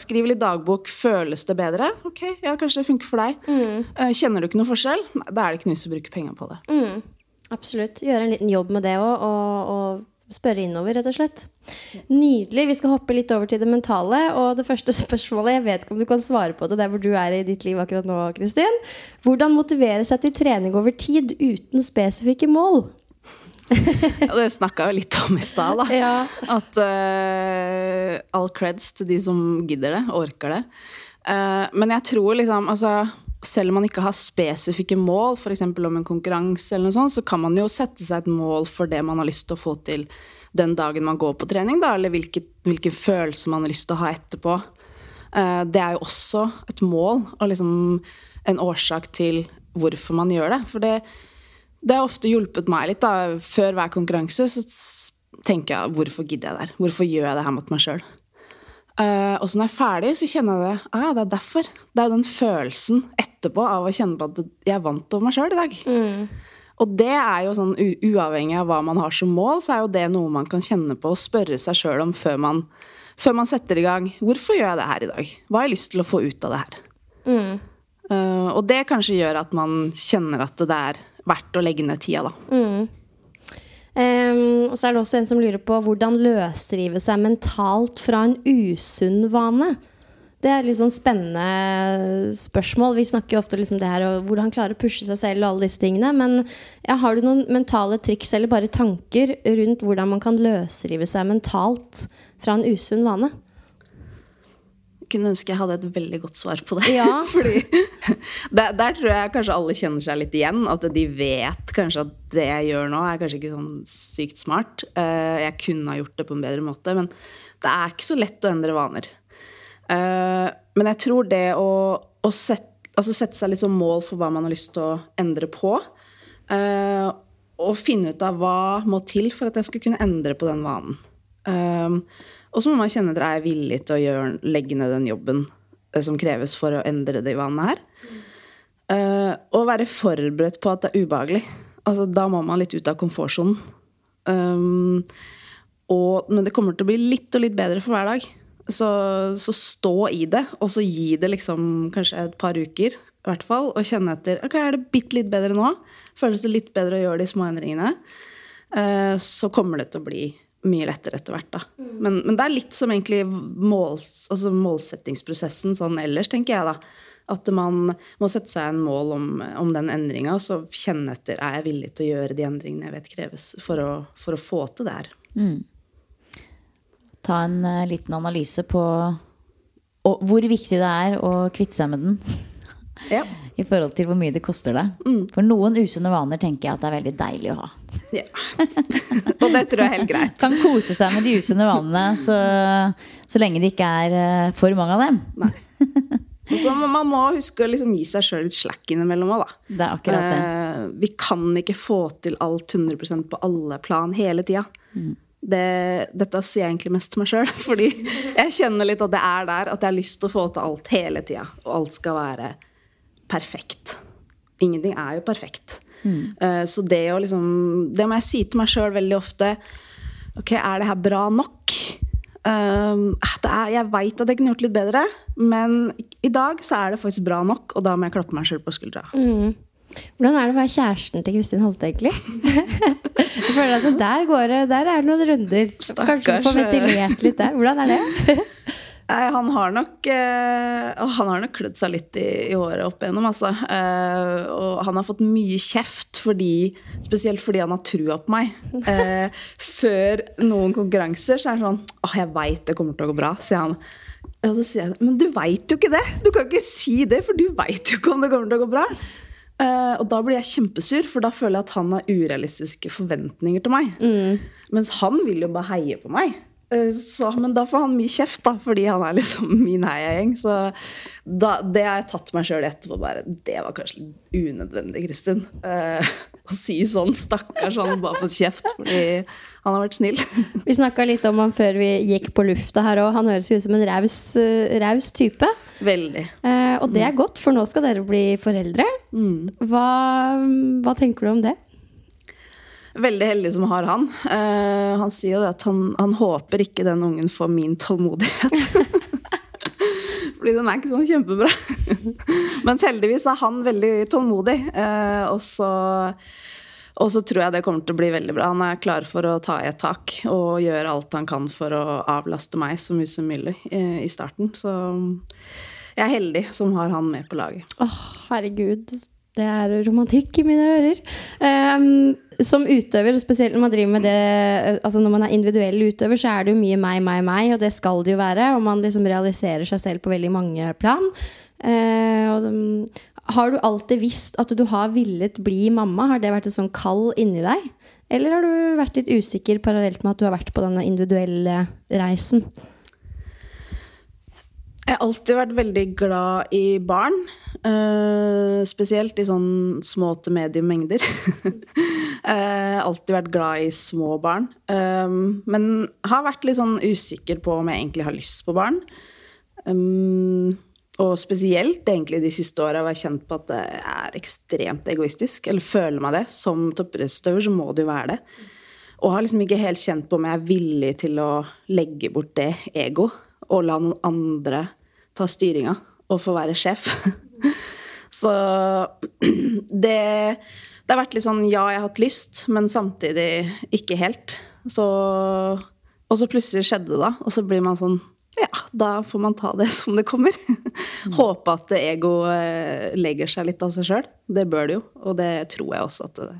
Skriv litt dagbok. Føles det bedre? Ok, ja, kanskje det funker for deg. Mm. Kjenner du ikke noe forskjell? Nei, da er det ikke noe vits å bruke penger på det. Absolutt. Gjøre en liten jobb med det òg, og, og spørre innover, rett og slett. Nydelig. Vi skal hoppe litt over til det mentale. Og det første spørsmålet, jeg vet ikke om du kan svare på det der hvor du er i ditt liv akkurat nå, Kristin. Hvordan motivere seg til trening over tid uten spesifikke mål? *laughs* Ja, det snakka jo litt om i stad, da. Ja. At uh, all creds til de som gidder det, orker det. Uh, men jeg tror liksom altså, Selv om man ikke har spesifikke mål, f.eks. om en konkurranse, eller noe sånt, så kan man jo sette seg et mål for det man har lyst til å få til den dagen man går på trening, da, eller hvilket, hvilken følelse man har lyst til å ha etterpå. Uh, det er jo også et mål, og liksom en årsak til hvorfor man gjør det. For det, det har ofte hjulpet meg litt. da. Før hver konkurranse så tenker jeg hvorfor gidder jeg det? Hvorfor gjør jeg det her mot meg sjøl? og så når jeg er ferdig, så kjenner jeg det. Ah, det er derfor. Det er jo den følelsen etterpå av å kjenne på at jeg vant over meg sjøl i dag. Og det er jo sånn uavhengig av hva man har som mål, så er jo det noe man kan kjenne på og spørre seg sjøl om før man, før man setter i gang. Hvorfor gjør jeg det her i dag? Hva har jeg lyst til å få ut av det her? Eh, og det kanskje gjør at man kjenner at det er verdt å legge ned tida, da. Ehm, og så er det også en som lurer på hvordan løsrive seg mentalt fra en usunn vane. Det er litt sånn spennende spørsmål. Vi snakker jo ofte om liksom det her og hvordan klare å pushe seg selv og alle disse tingene. Men ja, har du noen mentale triks eller bare tanker rundt hvordan man kan løsrive seg mentalt fra en usunn vane? Kunne ønske jeg hadde et veldig godt svar på det. Ja. *laughs* Fordi der, der tror jeg kanskje alle kjenner seg litt igjen. At de vet kanskje at det jeg gjør nå, er kanskje ikke sånn sykt smart. Eh, Jeg kunne ha gjort det på en bedre måte, men det er ikke så lett å endre vaner. Eh, Men jeg tror det å, å sette, altså sette seg litt sånn mål for hva man har lyst til å endre på, eh, og finne ut av hva må til for at jeg skal kunne endre på den vanen. Og så må man kjenne at dere er villig til å gjøre, legge ned den jobben eh, som kreves for å endre de vanene her. Uh, og være forberedt på at det er ubehagelig. Altså, da må man litt ut av komfortsonen. Um, men det kommer til å bli litt og litt bedre for hver dag. Så, så stå i det, og så gi det liksom kanskje et par uker. I hvert fall, Og kjenne etter ok, er det bitte litt bedre nå. Føles det litt bedre å gjøre de små endringene. Uh, så kommer det til å bli mye lettere etter hvert. da. Men, men det er litt som egentlig måls, altså målsettingsprosessen sånn ellers, tenker jeg. da. At man må sette seg en mål om, om den endringa, og så kjenne etter er jeg villig til å gjøre de endringene jeg vet kreves for å, for å få til det her. Ta en uh, liten analyse på og hvor viktig det er å kvitte seg med den. *laughs* Ja. I forhold til hvor mye det koster deg. For noen usunne vaner tenker jeg at det er veldig deilig å ha. ja. *laughs* og det tror jeg er helt greit. Kan kose seg med de usunne vanene så, så lenge det ikke er eh, for mange av dem. Og så man må huske å liksom gi seg sjøl litt slack innimellom òg, da. Det er akkurat det. Eh, vi kan ikke få til alt 100% på alle plan hele tida. Det, dette sier jeg egentlig mest til meg sjøl, *laughs* fordi jeg kjenner litt at det er der. At jeg har lyst til å få til alt hele tida. Og alt skal være perfekt. Ingenting er jo perfekt. Eh, så det å liksom Det må jeg si til meg sjøl veldig ofte. Ok, er det her bra nok? Uh, det er, jeg veit at jeg kunne gjort litt bedre, men i dag så er det faktisk bra nok, og da må jeg klappe meg sjøl på skuldra. Hvordan er det å være kjæresten til Kristin Holte, egentlig? *laughs* jeg føler at der, går det, der er det noen runder. Kanskje du Stakkars, får ventilert litt der. Hvordan er det? Nei, han har nok øh, Han har nok klødd seg litt i, i håret opp igjennom, altså. Uh, og han har fått mye kjeft fordi Spesielt fordi han har trua på meg. Uh, før noen konkurranser så er det sånn Åh, jeg veit det kommer til å gå bra, sier han. Og så sier jeg men du veit jo ikke det! Du kan ikke si det, for du veit jo ikke om det kommer til å gå bra. Uh, og da blir jeg kjempesur, for da føler jeg at han har urealistiske forventninger til meg. Mens han vil jo bare heie på meg. Eh, Så, men da får han mye kjeft, da, fordi han er liksom *laughs* min heiagjeng. Så da, det har jeg tatt meg sjøl i etterpå. Bare, det var kanskje litt unødvendig, Kristin. Eh, *laughs* å si sånn. Stakkars, han har bare fått kjeft fordi han har vært snill. *laughs* Vi snakka litt om han før vi gikk på lufta her òg. Han høres ut som en raus, eh, raus type. Veldig. Eh, og det er godt, for nå skal dere bli foreldre. Hva, hva tenker du om det? Veldig heldig som har han. Uh, han sier jo at han, han håper ikke den ungen får min tålmodighet. *laughs* Fordi den er ikke sånn kjempebra. *laughs* Men heldigvis er han veldig tålmodig. Uh, og så og så tror jeg det kommer til å bli veldig bra. Han er klar for å ta i et tak og gjøre alt han kan for å avlaste meg så mye som mulig eh, i starten. Så jeg er heldig som har han med på laget. Åh, herregud. Det er romantikk i mine ører. Ehm, som utøver, spesielt når man driver med det Altså når man er individuell utøver, så er det jo mye meg, meg, meg, og det skal det jo være. Og man liksom realiserer seg selv på veldig mange plan. Eh, og, mm, har du alltid visst at du har villet bli mamma? Har det vært et sånn kall inni deg? Eller har du vært litt usikker parallelt med at du har vært på denne individuelle reisen? Jeg har alltid vært veldig glad i barn. Uh, spesielt i sånn små til medium mengder. *laughs* uh, alltid vært glad i små barn. Um, men har vært litt sånn usikker på om jeg egentlig har lyst på barn. Um, og spesielt egentlig de siste åra har jeg kjent på at det er ekstremt egoistisk. Eller føler meg det. Som toppidrettsutøver så må det jo være det. Og har liksom ikke helt kjent på om jeg er villig til å legge bort det ego og la noen andre ta styringa og få være sjef. *laughs* Så *clears throat* det, det har vært litt sånn ja, jeg har hatt lyst, men samtidig ikke helt. Så, og så plutselig skjedde det, da. Og så blir man sånn ja, da får man ta det *laughs* som det kommer. Håpe at ego eh, legger seg litt av seg sjøl. Det bør det jo, og det tror jeg også at det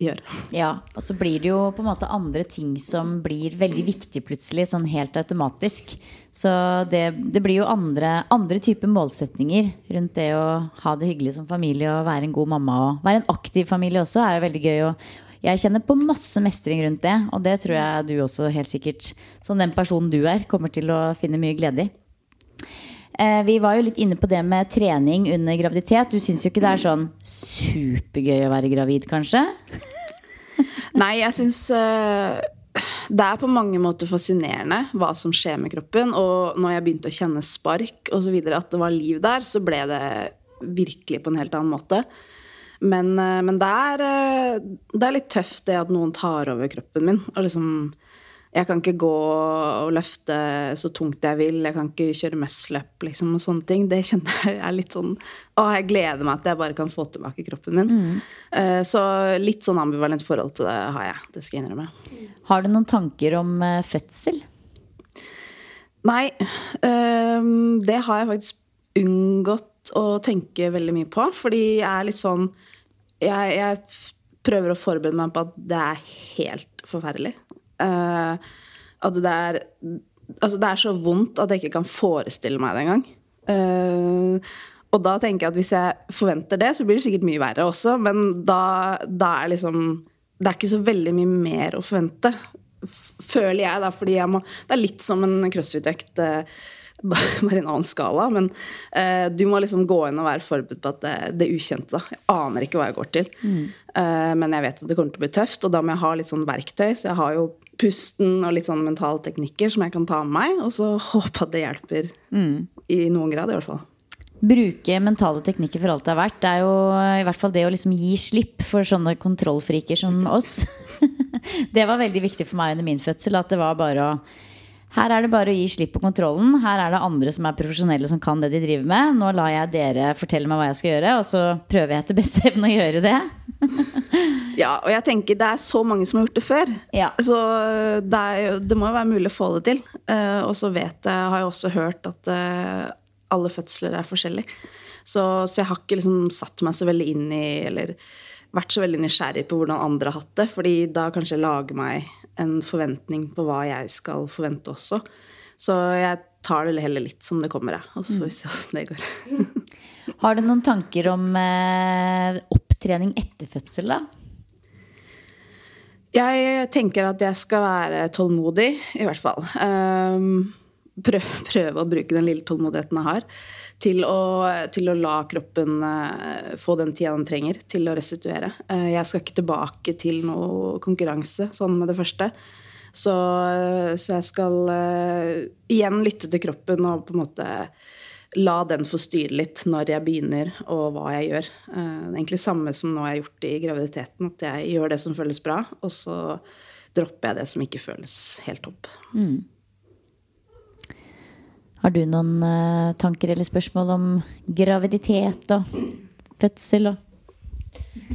gjør. Ja, og så blir det jo på en måte andre ting som blir veldig viktig plutselig, sånn helt automatisk. Så det, det blir jo andre, andre typer målsetninger rundt det å ha det hyggelig som familie og være en god mamma og være en aktiv familie også er jo veldig gøy. Og jeg kjenner på masse mestring rundt det, og det tror jeg du også helt sikkert, som den personen du er, kommer til å finne mye glede i. Eh, Vi var jo litt inne på det med trening under graviditet. Du syns jo ikke det er sånn supergøy å være gravid, kanskje? *laughs* Nei, jeg syns det er på mange måter fascinerende hva som skjer med kroppen. Og når jeg begynte å kjenne spark videre, at det var liv der, så ble det virkelig på en helt annen måte. Men, eh, men det, er, eh, det er litt tøft det at noen tar over kroppen min. Og liksom Jeg kan ikke gå og løfte så tungt jeg vil. Jeg kan ikke kjøre muscle-up liksom, og sånne ting. Det kjenner jeg er litt sånn Å, jeg gleder meg at jeg bare kan få tilbake kroppen min. Eh, Så litt sånn ambivalent forhold til det har jeg. Det skal jeg innrømme. Har du noen tanker om eh, fødsel? Nei, øhm, det har jeg faktisk unngått å tenke veldig mye på. Fordi jeg er litt sånn Jeg, jeg prøver å forberede meg på at det er helt forferdelig. Eh, at det er Altså, det er så vondt at jeg ikke kan forestille meg det engang. Uh, og da tenker jeg at hvis jeg forventer det, så blir det sikkert mye verre også. Men da, da er liksom Det er ikke så veldig mye mer å forvente. Føler jeg, da, fordi jeg må Det er litt som en crossfit-økt. Uh, *laughs* bare i en annen skala. Men eh, du må liksom gå inn og være forberedt på at det, det ukjente. da. Jeg aner ikke hva jeg går til. Eh, men jeg vet at det kommer til å bli tøft, og da må jeg ha litt sånn verktøy. Så jeg har jo pusten og litt sånn mentale teknikker som jeg kan ta med meg, og så håpe at det hjelper. I noen grad, i hvert fall. Bruke mentale teknikker for alt det er verdt. Det er jo i hvert fall det å liksom gi slipp for sånne kontrollfriker som *laughs* oss. *laughs* det var veldig viktig for meg under min fødsel. At det var bare å Her er det bare å gi slipp på kontrollen. Her er det andre som er profesjonelle som kan det de driver med. Nå lar jeg dere fortelle meg hva jeg skal gjøre, og så prøver jeg etter beste evne å gjøre det. *laughs* Ja, og jeg tenker det er så mange som har gjort det før. Ja. Så det, er, det må jo være mulig å få det til. Uh, og så vet jeg, har jeg også hørt at uh, alle fødsler er forskjellige. Så, så jeg har ikke liksom satt meg så veldig inn i eller vært så veldig nysgjerrig på hvordan andre har hatt det. fordi da kanskje jeg lager meg en forventning på hva jeg skal forvente også. Så jeg tar det heller litt som det kommer, jeg. Og så får vi se åssen det går. *laughs* Har du noen tanker om eh, opptrening etter fødsel, da? Jeg tenker at jeg skal være tålmodig, i hvert fall. Um, prøve, prøve å bruke den lille tålmodigheten jeg har, til å, til å la kroppen eh, få den tida den trenger til å restituere. Eh, jeg skal ikke tilbake til noe konkurranse sånn med det første. Så, så jeg skal eh, igjen lytte til kroppen og på en måte la den få styre litt når jeg begynner, og hva jeg gjør. Eh, Det er egentlig samme som nå jeg har gjort i graviditeten. At jeg gjør det som føles bra, og så dropper jeg det som ikke føles helt topp. Har du noen uh, tanker eller spørsmål om graviditet og fødsel og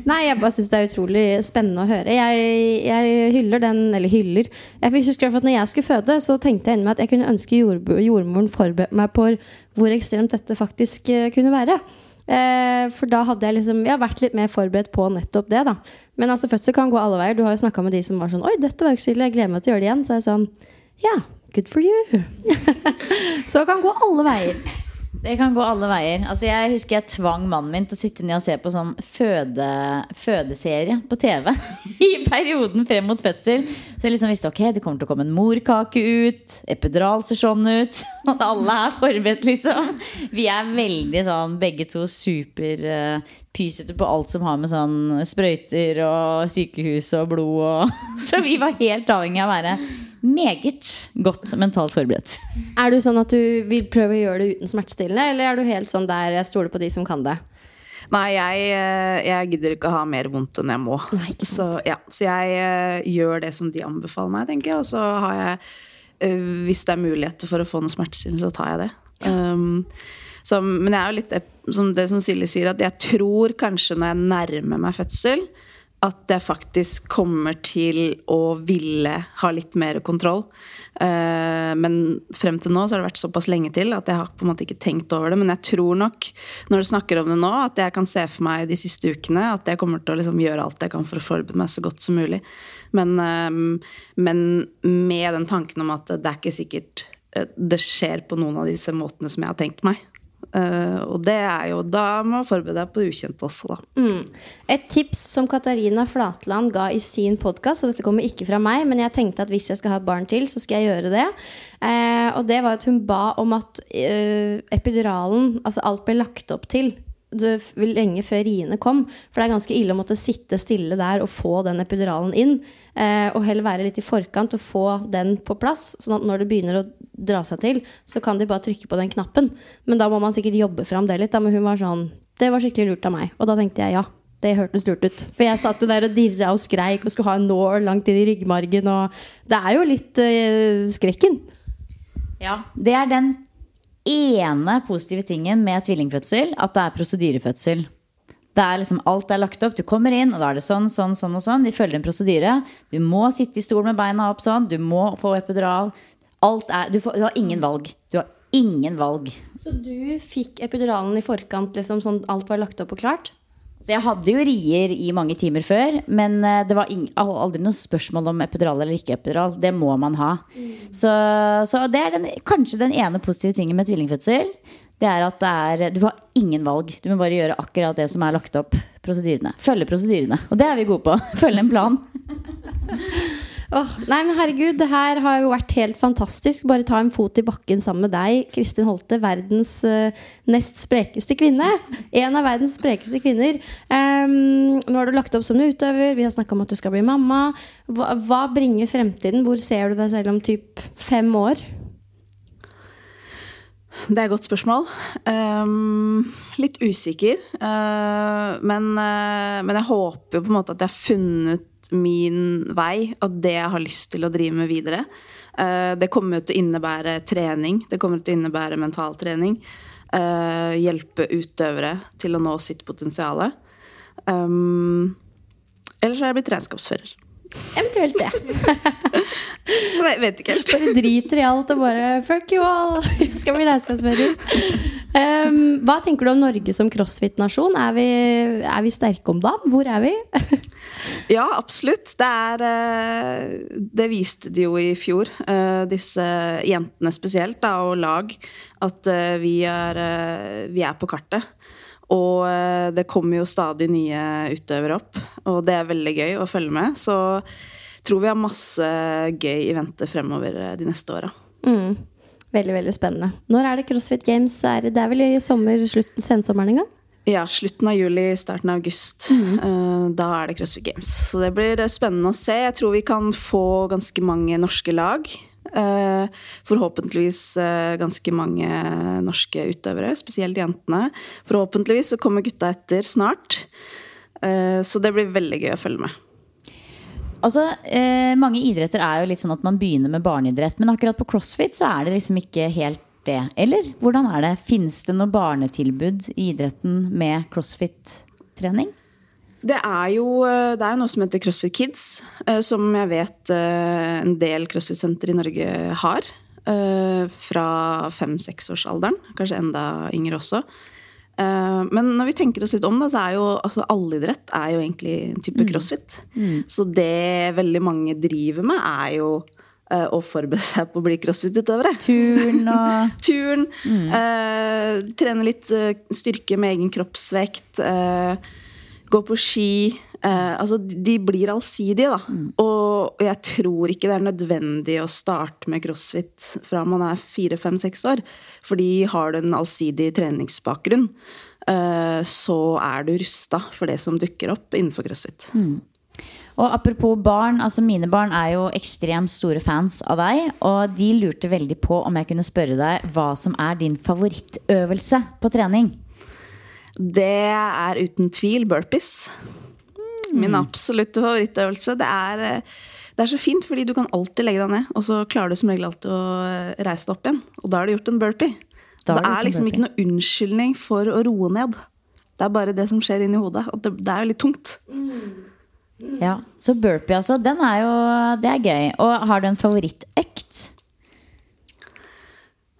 Nei, jeg bare syns det er utrolig spennende å høre. Jeg, jeg hyller den, eller hyller Jeg husker at når jeg skulle føde, så tenkte jeg inni meg at jeg kunne ønske jord, jordmoren forberedte meg på hvor ekstremt dette faktisk eh, kunne være. Eh, for da hadde jeg liksom Jeg har vært litt mer forberedt på nettopp det, da. Men altså, fødsel kan gå alle veier. Du har jo snakka med de som var sånn Oi, dette var ikke så ille, jeg gleder meg til å gjøre det igjen. Så jeg sånn Ja, good for you. *laughs* så kan gå alle veier. Det kan gå alle veier. Altså jeg husker jeg tvang mannen min til å sitte ned og se på sånn føde, fødeserie på TV *laughs* i perioden frem mot fødsel. Så jeg liksom visste ok, det kommer til å komme en morkake ut, epidural ser sånn ut. Og *laughs* alle er forberedt, liksom. Vi er veldig sånn begge to super uh, pysete på alt som har med sånn sprøyter og sykehus og blod og *laughs* Så vi var helt avhengig av å være meget godt mentalt forberedt. Er du sånn at du vil prøve å gjøre det uten smertestillende, eller er du helt sånn der jeg stoler på de som kan det? Nei, jeg, eh, jeg gidder ikke å ha mer vondt enn jeg må. så, ja, så jeg eh, gjør det som de anbefaler meg, tenker jeg. Og så har jeg, eh, hvis det er muligheter for å få noe smertestillende, så tar jeg det. Um, så, men jeg er jo litt som det som Silje sier, at jeg tror kanskje når jeg nærmer meg fødsel, at jeg faktisk kommer til å ville ha litt mer kontroll. Eh, men frem til nå så har det vært såpass lenge til at jeg har på en måte ikke tenkt over det. Men jeg tror nok, når du snakker om det nå, at jeg kan se for meg de siste ukene at jeg kommer til å liksom gjøre alt jeg kan for å forberede meg så godt som mulig. Men, eh, men med den tanken om at det er ikke sikkert eh, det skjer på noen av disse måtene som jeg har tenkt meg. Eh, og det er jo Da må du forberede deg på det ukjente også, da. Et tips som Katarina Flatland ga i sin podkast, og dette kommer ikke fra meg, men jeg tenkte at hvis jeg skal ha et barn til, så skal jeg gjøre det. Uh, og det var at hun ba om at uh, epiduralen, altså alt ble lagt opp til det, lenge før riene kom. For det er ganske ille å måtte sitte stille der og få den epiduralen inn. Eh, og heller være litt i forkant og få den på plass. Sånn at når det begynner å dra seg til, så kan de bare trykke på den knappen. Men da må man sikkert jobbe fram det litt. Da. Men hun var sånn Det var skikkelig lurt av meg. Og da tenkte jeg ja. Det hørtes lurt ut. For jeg satt jo der og dirra og skreik og skulle ha en nål langt inn i ryggmargen. Og det er jo litt øh, skrekken. Ja, det er den ene positive tingen med tvillingfødsel, at det er prosedyrefødsel. Det er liksom, alt er lagt opp. Du kommer inn, og da er det sånn, sånn, sånn og sånn. De følger en prosedyre. Du må sitte i stol med beina opp sånn. Du må få epidural. Alt er, du, får, du har ingen valg. Du har ingen valg. Så du fikk epiduralen i forkant, liksom sånn alt var lagt opp og klart? Jeg hadde jo rier i mange timer før, men eh, det var aldri noe spørsmål om epidural eller ikke epidural. Det må man ha. Så, så det er den, kanskje den ene positive tingen med tvillingfødsel. Det er at det er, du har ingen valg. Du må bare gjøre akkurat det som er lagt opp. Prosedyrene. Følge prosedyrene. Og det er vi gode på. *laughs* Følge en plan. *laughs* Åh, nei, men herregud, det her har jo vært helt fantastisk. Bare ta en fot i bakken sammen med deg, Kristin Holte, verdens uh, nest sprekeste kvinne. En av verdens sprekeste kvinner. Um, nå har du lagt opp som utøver, vi har snakka om at du skal bli mamma. Hva, hva bringer fremtiden? Hvor ser du deg selv om typ fem år? Det er et godt spørsmål. Um, litt usikker. Uh, men, uh, men jeg håper jo på en måte at jeg har funnet min vei, og det jeg har lyst til å drive med videre. Eh, det kommer til å innebære trening, det kommer til å innebære mentaltrening. Uh, hjelpe utøvere til å nå sitt potensial. Um, ellers har jeg blitt regnskapsfører. Eventuelt det. *laughs* jeg vet ikke helt. Bare driter i alt og bare fuck you all! Jeg skal bli regnskapsfører. Um, hva tenker du om Norge som crossfit-nasjon? Er, er, vi sterke om dagen? Hvor er vi? *laughs* ja, absolutt. Det er eh, Det viste de jo i fjor, eh, disse jentene spesielt, da, og lag, at eh, vi er, vi er på kartet. Og eh, det kommer jo stadig nye utøvere opp, og det er veldig gøy å følge med. Så tror vi har masse gøy i vente fremover eh, de neste åra. Mm. Veldig, veldig spennende. Når er det CrossFit Games? Er det er vel i sommer, slutt, sensommeren en gang? Ja, slutten av juli, starten av august. Mm. Eh, da er det CrossFit Games. Så det blir spennende å se. Jeg tror vi kan få ganske mange norske lag. Eh, forhåpentligvis eh, ganske mange norske utøvere, spesielt jentene. Forhåpentligvis så kommer gutta etter snart. Eh, så det blir veldig gøy å følge med. Altså, Mange idretter er jo litt sånn at man begynner med barneidrett. Men akkurat på crossfit så er det liksom ikke helt det. Eller hvordan er det? Finnes det noe barnetilbud i idretten med crossfit-trening? Det er jo eh, det er noe som heter CrossFit Kids, eh, som jeg vet eh, en del CrossFit-senter i Norge har. Fra fem-seksårsalderen. Kanskje enda yngre også. Men når vi tenker oss litt om, da, så er jo altså, allidrett er jo egentlig en type mm. crossfit. Mm. Så det veldig mange driver med, er jo å forberede seg på å bli crossfit-utøvere. Turn *laughs* og Turn. Mm. Uh, trene litt styrke med egen kroppsvekt. Uh, gå på ski. Eh, altså, de blir allsidige, da. Mm. Og jeg tror ikke det er nødvendig å starte med crossfit fra man er fire, fem, seks år. Fordi har du en allsidig treningsbakgrunn, eh, så er du rusta for det som dukker opp innenfor crossfit. Mm. Og apropos barn, altså mine barn er jo ekstremt store fans av deg. Og de lurte veldig på om jeg kunne spørre deg hva som er din favorittøvelse på trening. Det er uten tvil burpees. Min absolutte favorittøvelse. Det er, det er, så fint, fordi du kan alltid legge deg ned, og så klarer du som regel alltid å reise deg opp igjen. Og da har du gjort en burpee. det er liksom ikke noe unnskyldning for å roe ned. Det er bare det som skjer inni hodet. Og det, det er jo litt tungt. Ja, Så burpee, altså. Den er jo Det er gøy. Og har du en favorittøkt?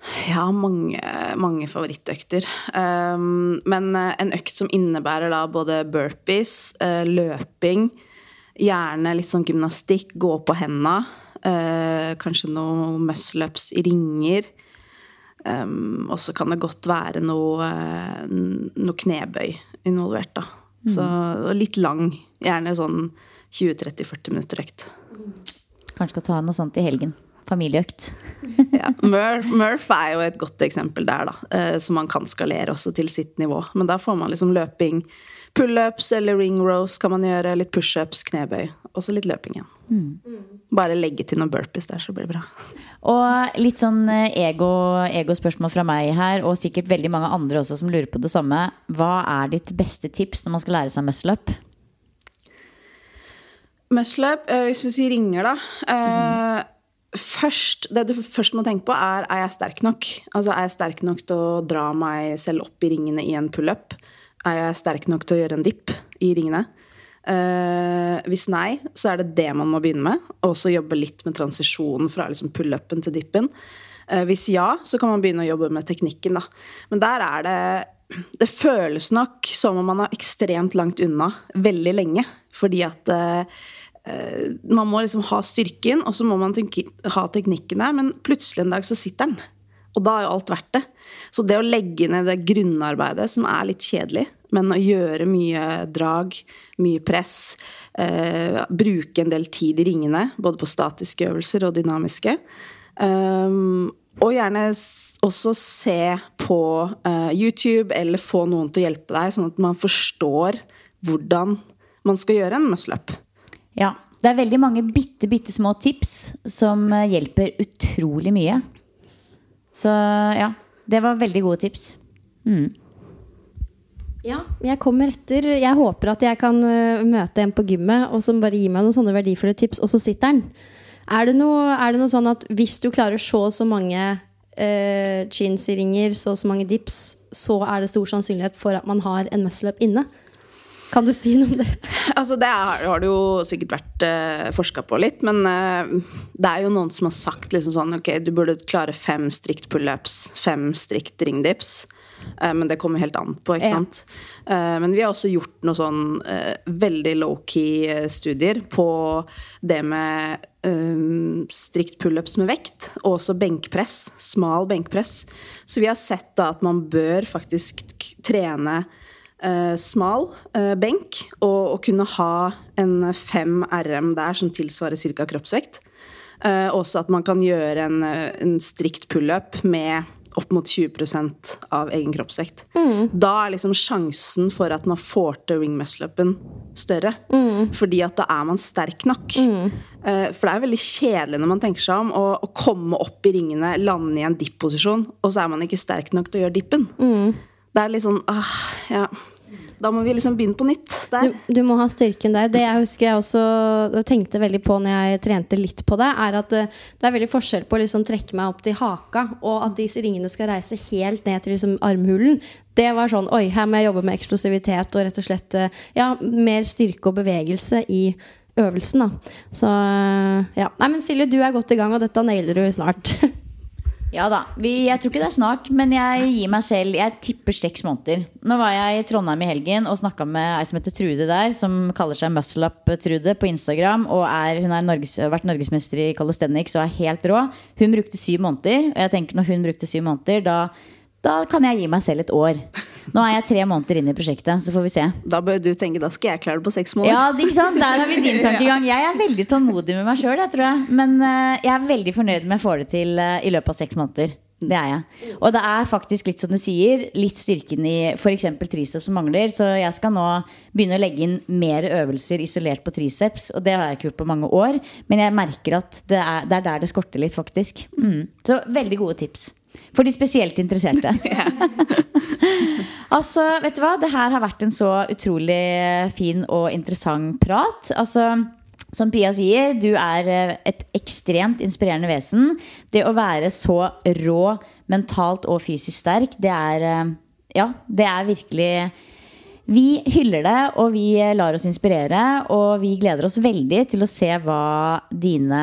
Jeg har mange, mange favorittøkter. Um, men eh, en økt som innebærer da både burpees, uh, løping, gjerne litt sånn gymnastikk, gå på henda, uh, kanskje noe muscle-ups i ringer. Um, og så kan det godt være noe, uh, noe knebøy involvert, da. Mm. Så litt lang. Gjerne sånn 20-30-40 minutter økt. Kanskje skal ta noe sånt i helgen familieøkt. *laughs* ja, Murph, Murph, er jo et godt eksempel der, da. Eh, som man kan skalere også til sitt nivå. Men da får man liksom løping. Pullups eller ring rows kan man gjøre. Litt pushups, knebøy. Og så litt løping igjen. Mm. Bare legge til noen burpees der, så blir det bra. Og litt sånn eh, ego-spørsmål ego fra meg her, og sikkert veldig mange andre også som lurer på det samme. Hva er ditt beste tips når man skal lære seg muscle up? Muscle up, eh, hvis vi sier ringer, da. Mm først, det du først må tenke på, er er jeg sterk nok? Altså, Er jeg sterk nok til å dra meg selv opp i ringene i en pullup? Er jeg sterk nok til å gjøre en dipp i ringene? Uh, hvis nei, så er det det man må begynne med. Og så jobbe litt med transisjonen fra liksom pullupen til dippen. Uh, hvis ja, så kan man begynne å jobbe med teknikken, da. Men der er det Det føles nok som om man er ekstremt langt unna veldig lenge. Fordi at Eh, man må liksom ha styrken, og så må man ha teknikken der. Men plutselig en dag så sitter den. Og da er jo alt verdt det. Så det å legge ned det grunnarbeidet, som er litt kjedelig, men å gjøre mye drag, mye press, eh, bruke en del tid i ringene, både på statiske øvelser og dynamiske. Um, og gjerne også se på uh, YouTube eller få noen til å hjelpe deg, sånn at man forstår hvordan man skal gjøre en muscle-up. Ja. Det er veldig mange bitte, bitte små tips som eh, hjelper utrolig mye. Så ja. Det var veldig gode tips. Mm. Ja, jeg kommer etter. Jeg håper at jeg kan øh, møte en på gymmet og som bare gir meg noen sånne verdifulle tips, og så sitter han. Er det noe, er det noe sånn at hvis du klarer å se så mange uh, i ringer, så så mange dips, så er det stor sannsynlighet for at man har en muscle-up inne? Kan du si noe om det? Altså, det har, har det jo sikkert vært uh, forska på litt, men uh, det er jo noen som har sagt liksom sånn Ok, du burde klare fem strikt pullups, fem strikt ringdips. Uh, men det kommer helt an på, ikke Ja. sant. Uh, men vi har også gjort noen sånn veldig low-key studier på det med um, strikt pullups med vekt, og også benkpress. Smal benkpress. Så vi har sett da at man bør faktisk trene eh, smal eh, benk og, og kunne ha en 5 RM der som tilsvarer ca. kroppsvekt. Eh, også at man kan gjøre en, eh, en strikt pullup med opp mot 20% av egen kroppsvekt. Da er liksom sjansen for at man får til ring muscle-upen større. Fordi at da er man sterk nok. Eh, for det er veldig kjedelig når man tenker seg om, å, å komme opp i ringene, lande i en dipp-posisjon, og så er man ikke sterk nok til å gjøre dippen. Det er litt sånn ah, ja. Da må vi liksom begynne på nytt. Du, du må ha styrken der. Det jeg husker jeg også tenkte veldig på når jeg trente litt på det, er at eh, det er veldig forskjell på å liksom trekke meg opp til haka, og at disse ringene skal reise helt ned til liksom armhulen. Det var sånn Oi, her må jeg jobbe med eksplosivitet og rett og slett eh, ja, mer styrke og bevegelse i øvelsen. da Så eh, ja. Nei, men Silje, du er godt i gang, og dette nailer du snart. *laughs* Ja da. Vi, jeg tror ikke det er snart, men jeg gir meg selv Jeg tipper seks måneder. Nå var jeg i Trondheim i helgen og snakka med ei som heter Trude der, som kaller seg Muscle Up Trude på Instagram. Og er, hun har Norges, vært norgesmester i calisthenics og er helt rå. Hun brukte syv måneder, og jeg tenker når hun brukte syv måneder, da, da kan jeg gi meg selv et år. Nå er jeg tre måneder inn i prosjektet, så får vi se. Da bør du tenke da skal jeg klare det på seks måneder. Ja, ikke sant? Der har vi din *laughs* tankegang. Jeg er veldig tålmodig med meg sjøl, tror jeg. Men eh, jeg er veldig fornøyd med å få det til eh, i løpet av seks måneder. Det er jeg. Og det er faktisk litt som du sier, litt styrken i f.eks. triceps som mangler. Så jeg skal nå begynne å legge inn mer øvelser isolert på triceps. Og det har jeg ikke gjort på mange år. Men jeg merker at det er, det er der det skorter litt, faktisk. Mm. Så veldig gode tips. For de spesielt interesserte. *laughs* *laughs* altså, vet du hva? Det her har vært en så utrolig fin og interessant prat. Altså, som Pia sier, du er eh, et ekstremt inspirerende vesen. Det å være så rå mentalt og fysisk sterk, det er eh, Ja, det er virkelig vi hyller det, og vi lar oss inspirere. Og vi gleder oss veldig til å se hva dine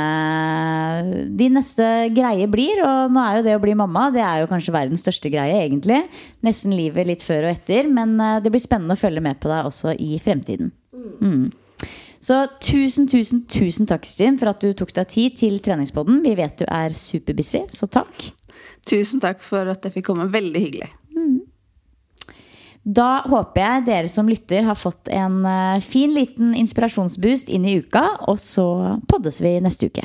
din neste greie blir. Og nå er jo det å bli mamma det er jo kanskje verdens største greie, egentlig. Nesten livet litt før og etter. Men eh, det blir spennende å følge med på deg også i fremtiden. Mm. Så tusen, tusen, tusen takk, Kristin, for at du tok deg tid til treningspodden. Vi vet du er superbusy, så takk. Tusen takk for at jeg fikk komme. Veldig hyggelig. Da håper jeg dere som lytter har fått en eh, fin liten inspirasjonsboost inn i uka, og så poddes vi neste uke.